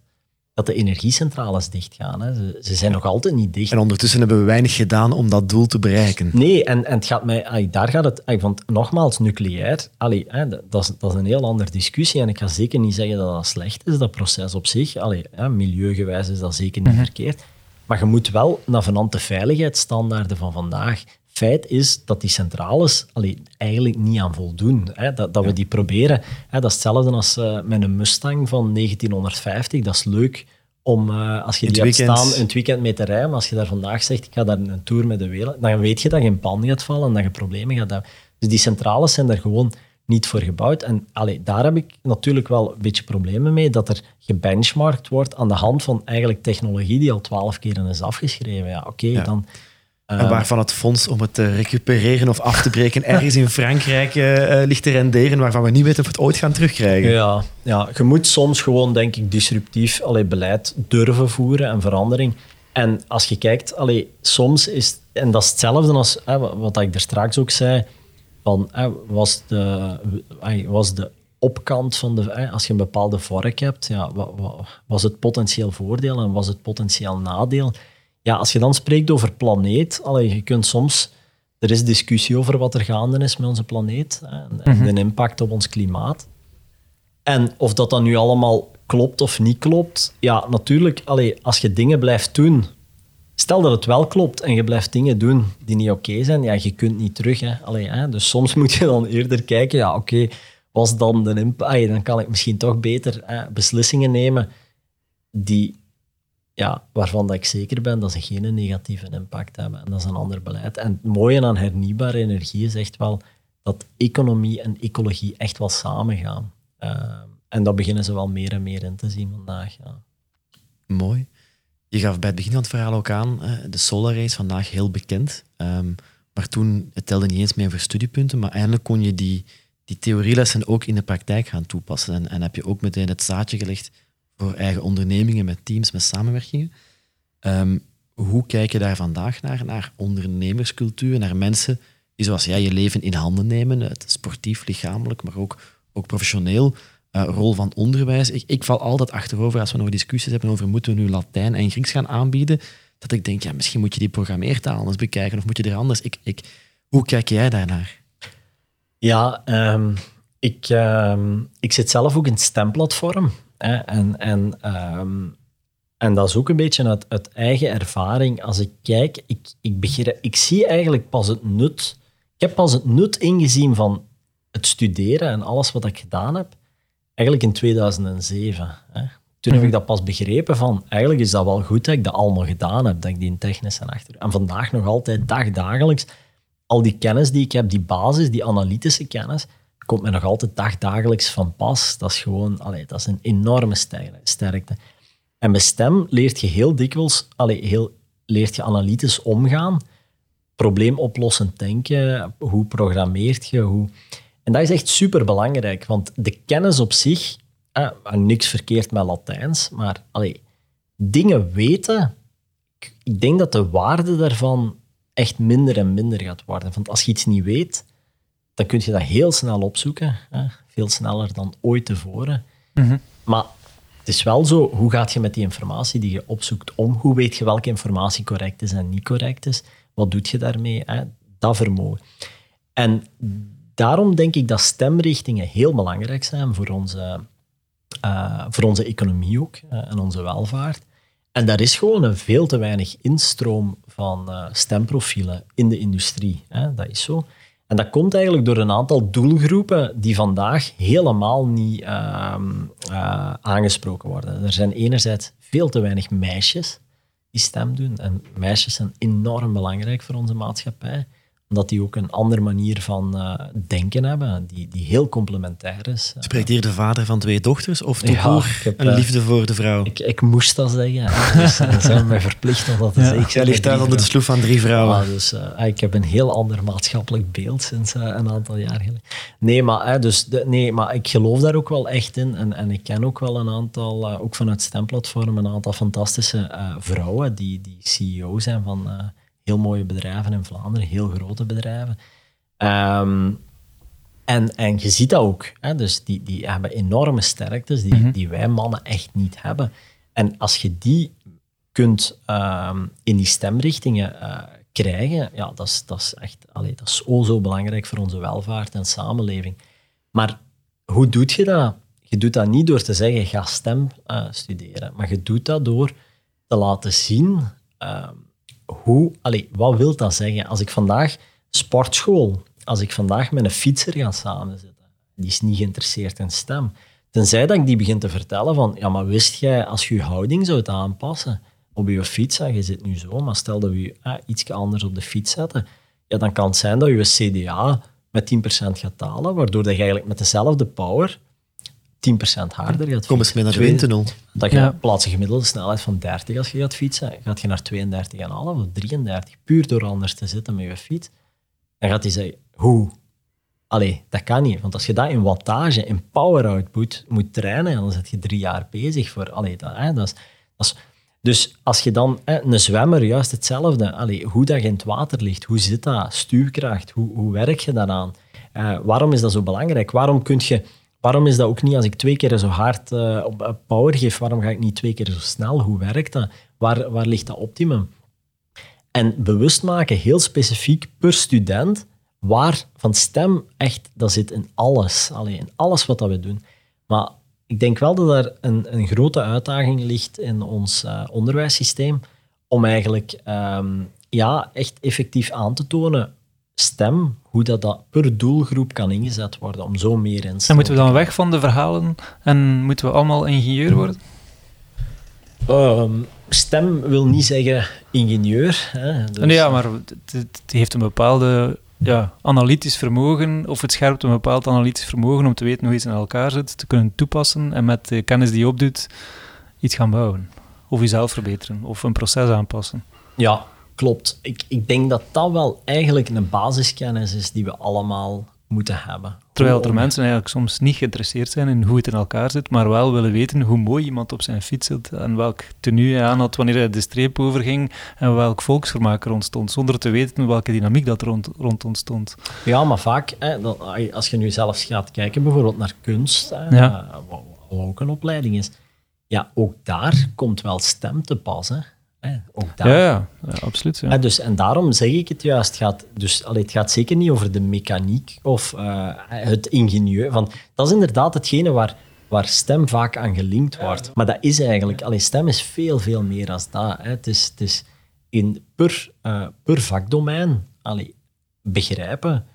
dat de energiecentrales dichtgaan. Hè. Ze, ze, zijn nog altijd niet dicht. En ondertussen hebben we weinig gedaan om dat doel te bereiken. Nee, en, en het gaat mij, daar gaat het, want nogmaals, nucleair, allee, hè, dat, is, dat is een heel andere discussie. En ik ga zeker niet zeggen dat dat slecht is, dat proces op zich. Allee, hè, milieugewijs is dat zeker niet mhm. verkeerd. Maar je moet wel naar vanante veiligheidsstandaarden van vandaag. Feit is dat die centrales allee, eigenlijk niet aan voldoen. Hè. Dat, dat we die proberen. Hè. Dat is hetzelfde als uh, met een Mustang van 1950. Dat is leuk om, uh, als je die hebt staan, een weekend mee te rijden. Maar als je daar vandaag zegt, ik ga daar een tour met de wereld, dan weet je dat je in pan gaat vallen en dat je problemen gaat hebben. Dus die centrales zijn daar gewoon niet voor gebouwd. En allee, daar heb ik natuurlijk wel een beetje problemen mee, dat er gebenchmarkt wordt aan de hand van eigenlijk technologie die al twaalf keer is afgeschreven. Ja, oké, dan en ehm, waarvan het fonds om het te recupereren of af te breken ergens in Frankrijk uh, ligt te renderen, waarvan we niet weten of we het ooit gaan terugkrijgen. Ja, ja je moet soms gewoon, denk ik, disruptief allee, beleid durven voeren en verandering. En als je kijkt, allee, soms is, en dat is hetzelfde als wat ik er straks ook zei, van, was, de, was de opkant van de, als je een bepaalde vork hebt, ja, was het potentieel voordeel en was het potentieel nadeel? Ja, als je dan spreekt over planeet, allee, je kunt soms... Er is discussie over wat er gaande is met onze planeet en, en mhm. de impact op ons klimaat. En of dat dan nu allemaal klopt of niet klopt, ja, natuurlijk, allee, als je dingen blijft doen... Stel dat het wel klopt en je blijft dingen doen die niet oké zijn, ja, je kunt niet terug. Hè. Allee, hè. Dus soms moet je dan eerder kijken, ja, oké, was dan de impact... Dan kan ik misschien toch beter hè, beslissingen nemen die ja, waarvan dat ik zeker ben dat ze geen negatieve impact hebben. En dat is een ander beleid. En het mooie aan hernieuwbare energie is echt wel dat economie en ecologie echt wel samengaan. Uh, en dat beginnen ze wel meer en meer in te zien vandaag. Ja. Mooi. Je gaf bij het begin van het verhaal ook aan, de Solar Race vandaag heel bekend. Um, maar toen, het telde niet eens meer voor studiepunten, maar eindelijk kon je die, die theorielessen ook in de praktijk gaan toepassen. En, en heb je ook meteen het zaadje gelegd voor eigen ondernemingen, met teams, met samenwerkingen. Um, hoe kijk je daar vandaag naar, naar ondernemerscultuur, naar mensen die zoals jij je leven in handen nemen, het sportief, lichamelijk, maar ook, ook professioneel, uh, rol van onderwijs. Ik, ik val altijd achterover als we nog discussies hebben over moeten we nu Latijn en Grieks gaan aanbieden, dat ik denk, ja, misschien moet je die programmeertaal eens bekijken of moet je er anders. Ik, ik, hoe kijk jij daarnaar? Ja, um, ik, um, ik zit zelf ook in het stemplatform. En, en, um, en dat is ook een beetje uit, uit eigen ervaring. Als ik kijk, ik, ik, ik zie eigenlijk pas het nut. Ik heb pas het nut ingezien van het studeren en alles wat ik gedaan heb, eigenlijk in 2007. Hè. Toen heb ik dat pas begrepen van, eigenlijk is dat wel goed dat ik dat allemaal gedaan heb, dat ik die technische achter... En vandaag nog altijd, dagdagelijks, al die kennis die ik heb, die basis, die analytische kennis, komt me nog altijd dagdagelijks van pas. Dat is gewoon, allee, dat is een enorme sterkte. En met stem leert je heel dikwijls, allee, heel, leert je analytisch omgaan, probleemoplossend denken, hoe programmeert je, hoe... En dat is echt super belangrijk, want de kennis op zich eh, niks verkeerd met Latijns, maar allee, dingen weten, ik denk dat de waarde daarvan echt minder en minder gaat worden. Want als je iets niet weet, dan kun je dat heel snel opzoeken. Hè? Veel sneller dan ooit tevoren. Mm Maar het is wel zo, hoe gaat je met die informatie die je opzoekt om? Hoe weet je welke informatie correct is en niet correct is? Wat doe je daarmee? Hè? Dat vermogen. En daarom denk ik dat stemrichtingen heel belangrijk zijn voor onze uh, voor onze economie ook uh, en onze welvaart. En daar is gewoon een veel te weinig instroom van uh, stemprofielen in de industrie. Hè? Dat is zo. En dat komt eigenlijk door een aantal doelgroepen die vandaag helemaal niet ehm, aangesproken worden. Er zijn enerzijds veel te weinig meisjes die stem doen. En meisjes zijn enorm belangrijk voor onze maatschappij omdat die ook een andere manier van uh, denken hebben, die, die heel complementair is. Spreekt hier de vader van twee dochters of toch ja, een uh, liefde voor de vrouw? Ik, ik moest dat zeggen. Dus dan zijn we mij verplicht om dat te ja. zeggen. Jij ligt daar onder de sloef van drie vrouwen. Ja, dus, uh, ik heb een heel ander maatschappelijk beeld sinds een aantal jaar geleden. Nee, maar, dus de, nee, maar ik geloof daar ook wel echt in. En, en ik ken ook wel een aantal, ook vanuit stemplatform, een aantal fantastische vrouwen die, die CEO zijn van heel mooie bedrijven in Vlaanderen, heel grote bedrijven. Ehm, en, en je ziet dat ook. Hè? Dus die, die hebben enorme sterktes die, mhm. die wij mannen echt niet hebben. En als je die kunt um, in die stemrichtingen uh, krijgen, ja, dat is, dat is echt allee, dat is zo, zo belangrijk voor onze welvaart en samenleving. Maar hoe doet je dat? Je doet dat niet door te zeggen, ga stem uh, studeren. Maar je doet dat door te laten zien uh, hoe, wat wil dat zeggen? Als ik vandaag sportschool, als ik vandaag met een fietser ga samenzitten, die is niet geïnteresseerd in stem. Tenzij dat ik die begin te vertellen van, ja, maar wist jij, als je je houding zou aanpassen op je fiets, je zit nu zo, maar stel dat we je iets anders op de fiets zetten, ja, dan kan het zijn dat je CDA met 10% gaat dalen, waardoor dat je eigenlijk met dezelfde power 10% harder gaat Kom eens mee naar de windtunnel. Dat je ja. plaats een gemiddelde snelheid van 30 als je gaat fietsen. Gaat je naar 32,5 of 33, puur door anders te zitten met je fiets. Dan gaat hij zeggen, hoe? Allee, dat kan niet. Want als je dat in wattage, in power output moet trainen, dan zit je drie jaar bezig voor... Allee, dat, hè, dat, is, dat is, dus als je dan, hè, een zwemmer, juist hetzelfde. Allee, hoe dat je in het water ligt, hoe zit dat? Stuurkracht, hoe, hoe werk je daaraan? Uh, waarom is dat zo belangrijk? Waarom kun je Waarom is dat ook niet als ik twee keer zo hard uh, op power geef, waarom ga ik niet twee keer zo snel? Hoe werkt dat? Waar, waar ligt dat optimum? En bewust maken, heel specifiek per student, waar van stem echt, dat zit in alles. Alleen in alles wat dat we doen. Maar ik denk wel dat er een, een grote uitdaging ligt in ons uh, onderwijssysteem om eigenlijk um, ja, echt effectief aan te tonen stem, hoe dat, dat per doelgroep kan ingezet worden om zo meer in En moeten we dan weg van de verhalen en moeten we allemaal ingenieur worden? Ehm, stem wil niet zeggen ingenieur. Hè, dus- Nee, ja, maar het, het heeft een bepaalde ja, analytisch vermogen, of het scherpt een bepaald analytisch vermogen om te weten hoe iets in elkaar zit, te kunnen toepassen en met de kennis die je opdoet iets gaan bouwen. Of jezelf verbeteren, of een proces aanpassen. Ja, klopt. Ik, ik denk dat dat wel eigenlijk een basiskennis is die we allemaal moeten hebben. Terwijl er mensen eigenlijk soms niet geïnteresseerd zijn in hoe het in elkaar zit, maar wel willen weten hoe mooi iemand op zijn fiets zit en welk tenue hij aan had wanneer hij de streep overging en welk volksvermaak er ontstond, zonder te weten welke dynamiek dat rond, rond ontstond. Ja, maar vaak, hè, dat- als je nu zelfs gaat kijken bijvoorbeeld naar kunst, hè, Ja. eh, wat wat ook een opleiding is, ja, ook daar komt wel stem te pas. Hè. Hè, ook daar. Ja, ja, ja, absoluut. Ja. Dus, en daarom zeg ik het juist. Het gaat, dus, allee, het gaat zeker niet over de mechaniek of eh, het ingenieur. Van, dat is inderdaad hetgene waar, waar stem vaak aan gelinkt wordt. Maar dat is eigenlijk... Allee, stem is veel, veel meer dan dat. Hè. Het, is, het is in, per, eh, per vakdomein allee, begrijpen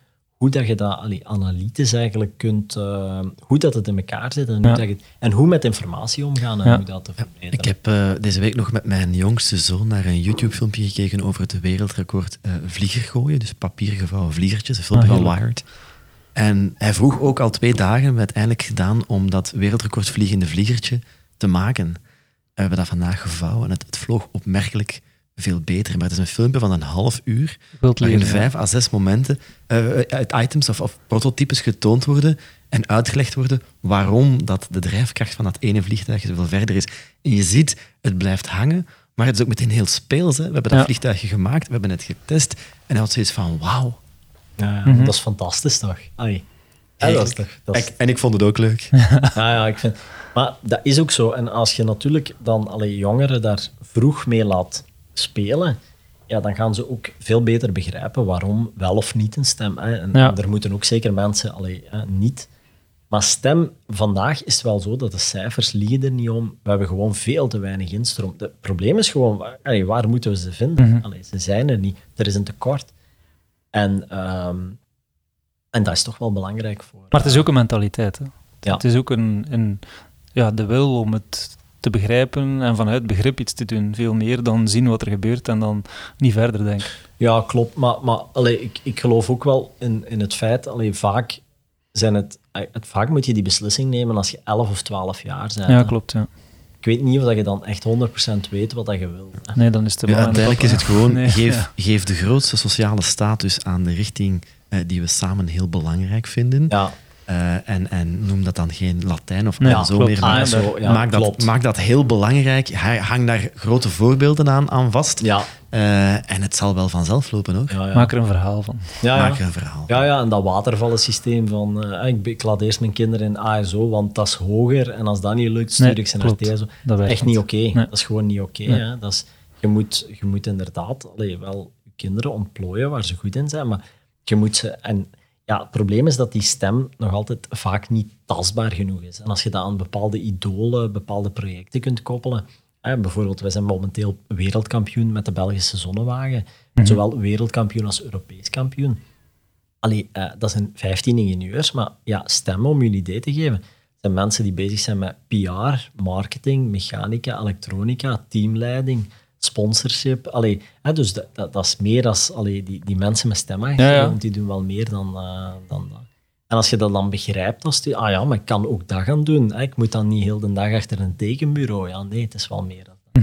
hoe dat je dat allee, analytisch eigenlijk kunt... eh, hoe dat het in elkaar zit en hoe, Ja. dat je, en hoe met informatie omgaan en Ja. hoe dat te verbeteren. Ik heb eh, deze week nog met mijn jongste zoon naar een YouTube-filmpje gekeken over het wereldrecord eh vlieger gooien. Dus papiergevouwen vliegertjes, een filmpje Ah, van. Wired. En hij vroeg ook al twee dagen, we hebben het uiteindelijk gedaan om dat wereldrecord vliegende vliegertje te maken. We hebben dat vandaag gevouwen en het, het vloog opmerkelijk veel beter. Maar het is een filmpje van een half uur, Wilt waarin vijf à zes momenten eh, uit items of, of prototypes getoond worden en uitgelegd worden waarom dat de drijfkracht van dat ene vliegtuig zoveel verder is. En je ziet, het blijft hangen, maar het is ook meteen heel speels. Hè. We hebben dat Ja. vliegtuigje gemaakt, we hebben het getest en hij had zoiets van wauw. Ja, Mhm. Dat is fantastisch, toch? Allee. Ja, dat is toch... Dat is, En, en ik vond het ook leuk. ja, ja, ik vind... Maar dat is ook zo. En als je natuurlijk dan alle jongeren daar vroeg mee laat spelen, ja, dan gaan ze ook veel beter begrijpen waarom wel of niet een stem. Hè. En Ja. er moeten ook zeker mensen allee, hè, niet... Maar stem, vandaag is het wel zo dat de cijfers liegen er niet om. We hebben gewoon veel te weinig instroom. Het probleem is gewoon, waar, allee, waar moeten we ze vinden? Allee, ze zijn er niet. Er is een tekort. En, ehm, en dat is toch wel belangrijk voor... Maar het is ook een mentaliteit. Hè. Ja. Het is ook een, een, ja, de wil om het te begrijpen en vanuit begrip iets te doen. Veel meer dan zien wat er gebeurt en dan niet verder denken. Ja, klopt. Maar, maar allee, ik, ik geloof ook wel in, in het feit, allee, vaak, zijn het, het, vaak moet je die beslissing nemen als je 11 of 12 jaar bent. Ja, klopt. Ja. Ik weet niet of dat je dan echt 100% weet wat dat je wil. hè. Nee, dan is het Ja, uiteindelijk is het gewoon, Nee, geef, ja. geef de grootste sociale status aan de richting eh, die we samen heel belangrijk vinden. Ja, Eh, en, en noem dat dan geen Latijn of ah, zo klopt. meer. Ah, maar zo, ja, maak, dat, klopt. maak dat heel belangrijk. Ha- Hang daar grote voorbeelden aan, aan vast. ja, Eh, en het zal wel vanzelf lopen hoor. ja. ja. Maak er een verhaal van. ja, ja. Maak er een verhaal. Ja, ja, en dat watervallensysteem van eh, ik, ik laat eerst mijn kinderen in ASO, want dat is hoger. En als dat niet lukt, stuur Nee, ik ze naar TSO. Echt niet oké. Nee. Dat is gewoon niet oké. Nee. Dat is- je, moet, je moet inderdaad allee, wel je kinderen ontplooien waar ze goed in zijn, maar je moet ze... En ja, het probleem is dat die stem nog altijd vaak niet tastbaar genoeg is. En als je dat aan bepaalde idolen, bepaalde projecten kunt koppelen... Hè, bijvoorbeeld, wij zijn momenteel wereldkampioen met de Belgische zonnewagen. Zowel wereldkampioen als Europees kampioen. Allee, eh, dat zijn 15 ingenieurs, maar ja, stem om je een idee te geven. zijn mensen die bezig zijn met PR, marketing, mechanica, elektronica, teamleiding, sponsorship. Allee, hè, dus dat, dat, dat is meer als allee, die, die mensen met Ja, ja. die doen wel meer dan, eh, dan dat. En als je dat dan begrijpt, als die, ah ja, maar ik kan ook dat gaan doen. Hè. Ik moet dan niet heel de dag achter een tekenbureau. Ja, nee, het is wel meer dan dat.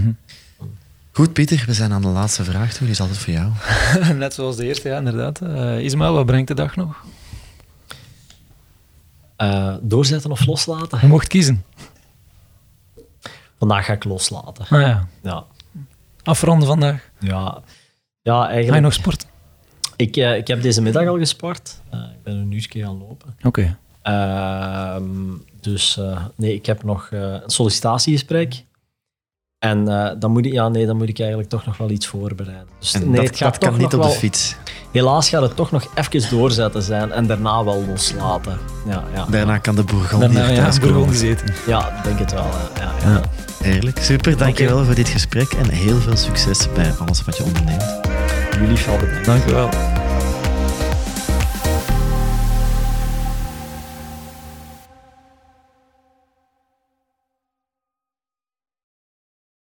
Goed Pieter, we zijn aan de laatste vraag toe. Die is altijd voor jou. Net zoals de eerste, ja, inderdaad. Eh Ismaël, wat brengt de dag nog? Eh, doorzetten of loslaten? Je mocht kiezen. Vandaag ga ik loslaten. Ah ja, Ja, afronden vandaag. ja, ja Ga je eigenlijk. nog sporten? Ik, eh, ik heb deze middag al gesport. Eh, ik ben een uurtje gaan lopen. Oké. Ehm, dus eh, nee, ik heb nog een sollicitatiegesprek. En eh, dan, moet ik, ja, nee, dan moet ik eigenlijk toch nog wel iets voorbereiden. Dus En nee, dat, het gaat dat kan niet op de wel- fiets. Helaas gaat het toch nog even doorzetten zijn en daarna wel loslaten. Ja, ja, Daarna kan de Bourgondier Daarna ja, thuis komen. Zitten. ja ik denk het wel. Ja, ja. Ja. Heerlijk, super. Dankjewel voor dit gesprek en heel veel succes bij alles wat je onderneemt. Jullie bedankt. Dank u wel.